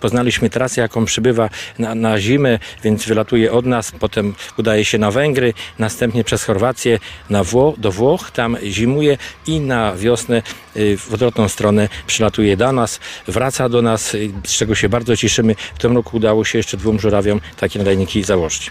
poznaliśmy trasę, jaką przybywa na, na zimę, więc wylatuje od nas, potem udaje się na Węgry, następnie przez Chorwację na Wło- do Włoch, tam zimuje i na wiosnę y, w odwrotną stronę przylatuje do nas, wraca do nas, y, z czego się bardzo cieszymy. W tym roku udało się jeszcze dwóm żurawiom takie nadajniki założyć.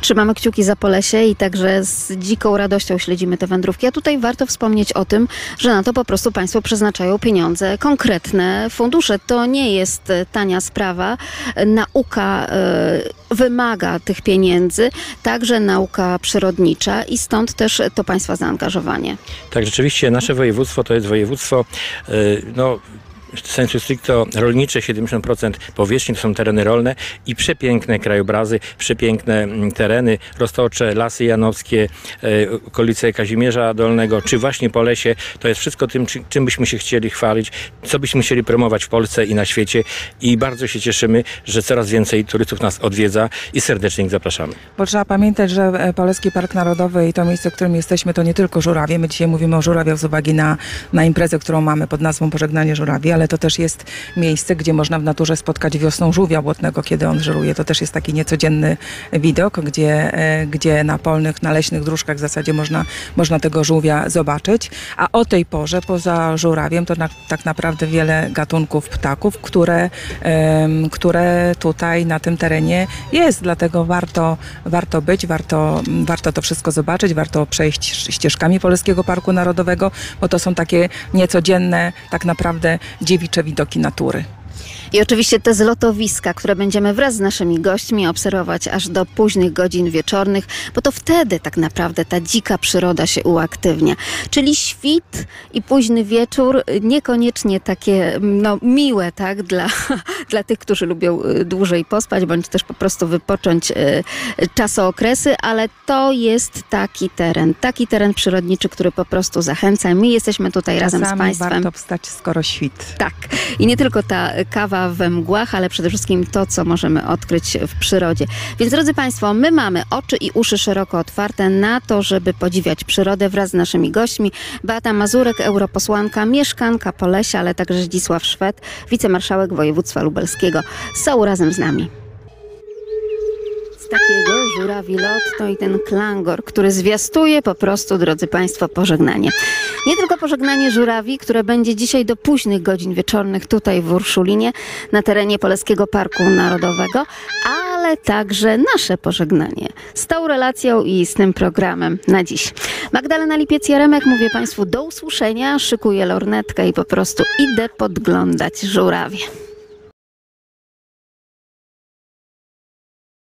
Trzymamy kciuki za Polesie i także z dziką radością śledzimy te wędrówki. A tutaj warto wspomnieć o tym, że na to po prostu Państwo przeznaczają pieniądze, konkretne fundusze. To nie jest tania sprawa. Nauka e, wymaga tych pieniędzy, także nauka przyrodnicza i stąd też to Państwa zaangażowanie. Tak, rzeczywiście nasze województwo to jest województwo, y, no, sensu stricto rolnicze, 70% powierzchni to są tereny rolne i przepiękne krajobrazy, przepiękne mm, tereny, roztocze, lasy janowskie, e, okolice Kazimierza Dolnego, czy właśnie Polesie. To jest wszystko tym, czy- czym byśmy się chcieli chwalić, co byśmy chcieli promować w Polsce i na świecie i bardzo się cieszymy, że coraz więcej turystów nas odwiedza i serdecznie ich zapraszamy. Bo trzeba pamiętać, że e, Poleski Park Narodowy i to miejsce, w którym jesteśmy, to nie tylko żurawie. My dzisiaj mówimy o żurawiach z uwagi na, na imprezę, którą mamy pod nazwą Pożegnanie Żurawi, ale to też jest miejsce, gdzie można w naturze spotkać wiosną żółwia błotnego, kiedy on żeruje. To też jest taki niecodzienny widok, gdzie, e, gdzie na polnych, na leśnych dróżkach w zasadzie można, można tego żółwia zobaczyć. A o tej porze, poza żurawiem, to na, tak naprawdę wiele gatunków ptaków, które, em, które tutaj na tym terenie jest. Dlatego warto, warto być, warto, warto to wszystko zobaczyć, warto przejść ścieżkami Polskiego Parku Narodowego, bo to są takie niecodzienne, tak naprawdę dziewicze widoki natury. I oczywiście te zlotowiska, które będziemy wraz z naszymi gośćmi obserwować aż do późnych godzin wieczornych, bo to wtedy tak naprawdę ta dzika przyroda się uaktywnia. Czyli świt i późny wieczór, niekoniecznie takie no, miłe tak, dla, dla tych, którzy lubią y, dłużej pospać, bądź też po prostu wypocząć y, czasookresy, ale to jest taki teren, taki teren przyrodniczy, który po prostu zachęca. My jesteśmy tutaj razem z Czasami Państwem. warto wstać skoro świt. Tak. I nie tylko ta kawa we mgłach, ale przede wszystkim to, co możemy odkryć w przyrodzie. Więc drodzy Państwo, my mamy oczy i uszy szeroko otwarte na to, żeby podziwiać przyrodę wraz z naszymi gośćmi. Beata Mazurek, europosłanka, mieszkanka Polesia, ale także Zdzisław Szwed, wicemarszałek województwa lubelskiego. Są razem z nami. Takiego żurawi lot to i ten klangor, który zwiastuje po prostu, drodzy Państwo, pożegnanie. Nie tylko pożegnanie żurawi, które będzie dzisiaj do późnych godzin wieczornych tutaj w Urszulinie, na terenie Polskiego Parku Narodowego, ale także nasze pożegnanie z tą relacją i z tym programem na dziś. Magdalena Lipiec-Jaremek, mówię Państwu do usłyszenia, szykuję lornetkę i po prostu idę podglądać żurawie.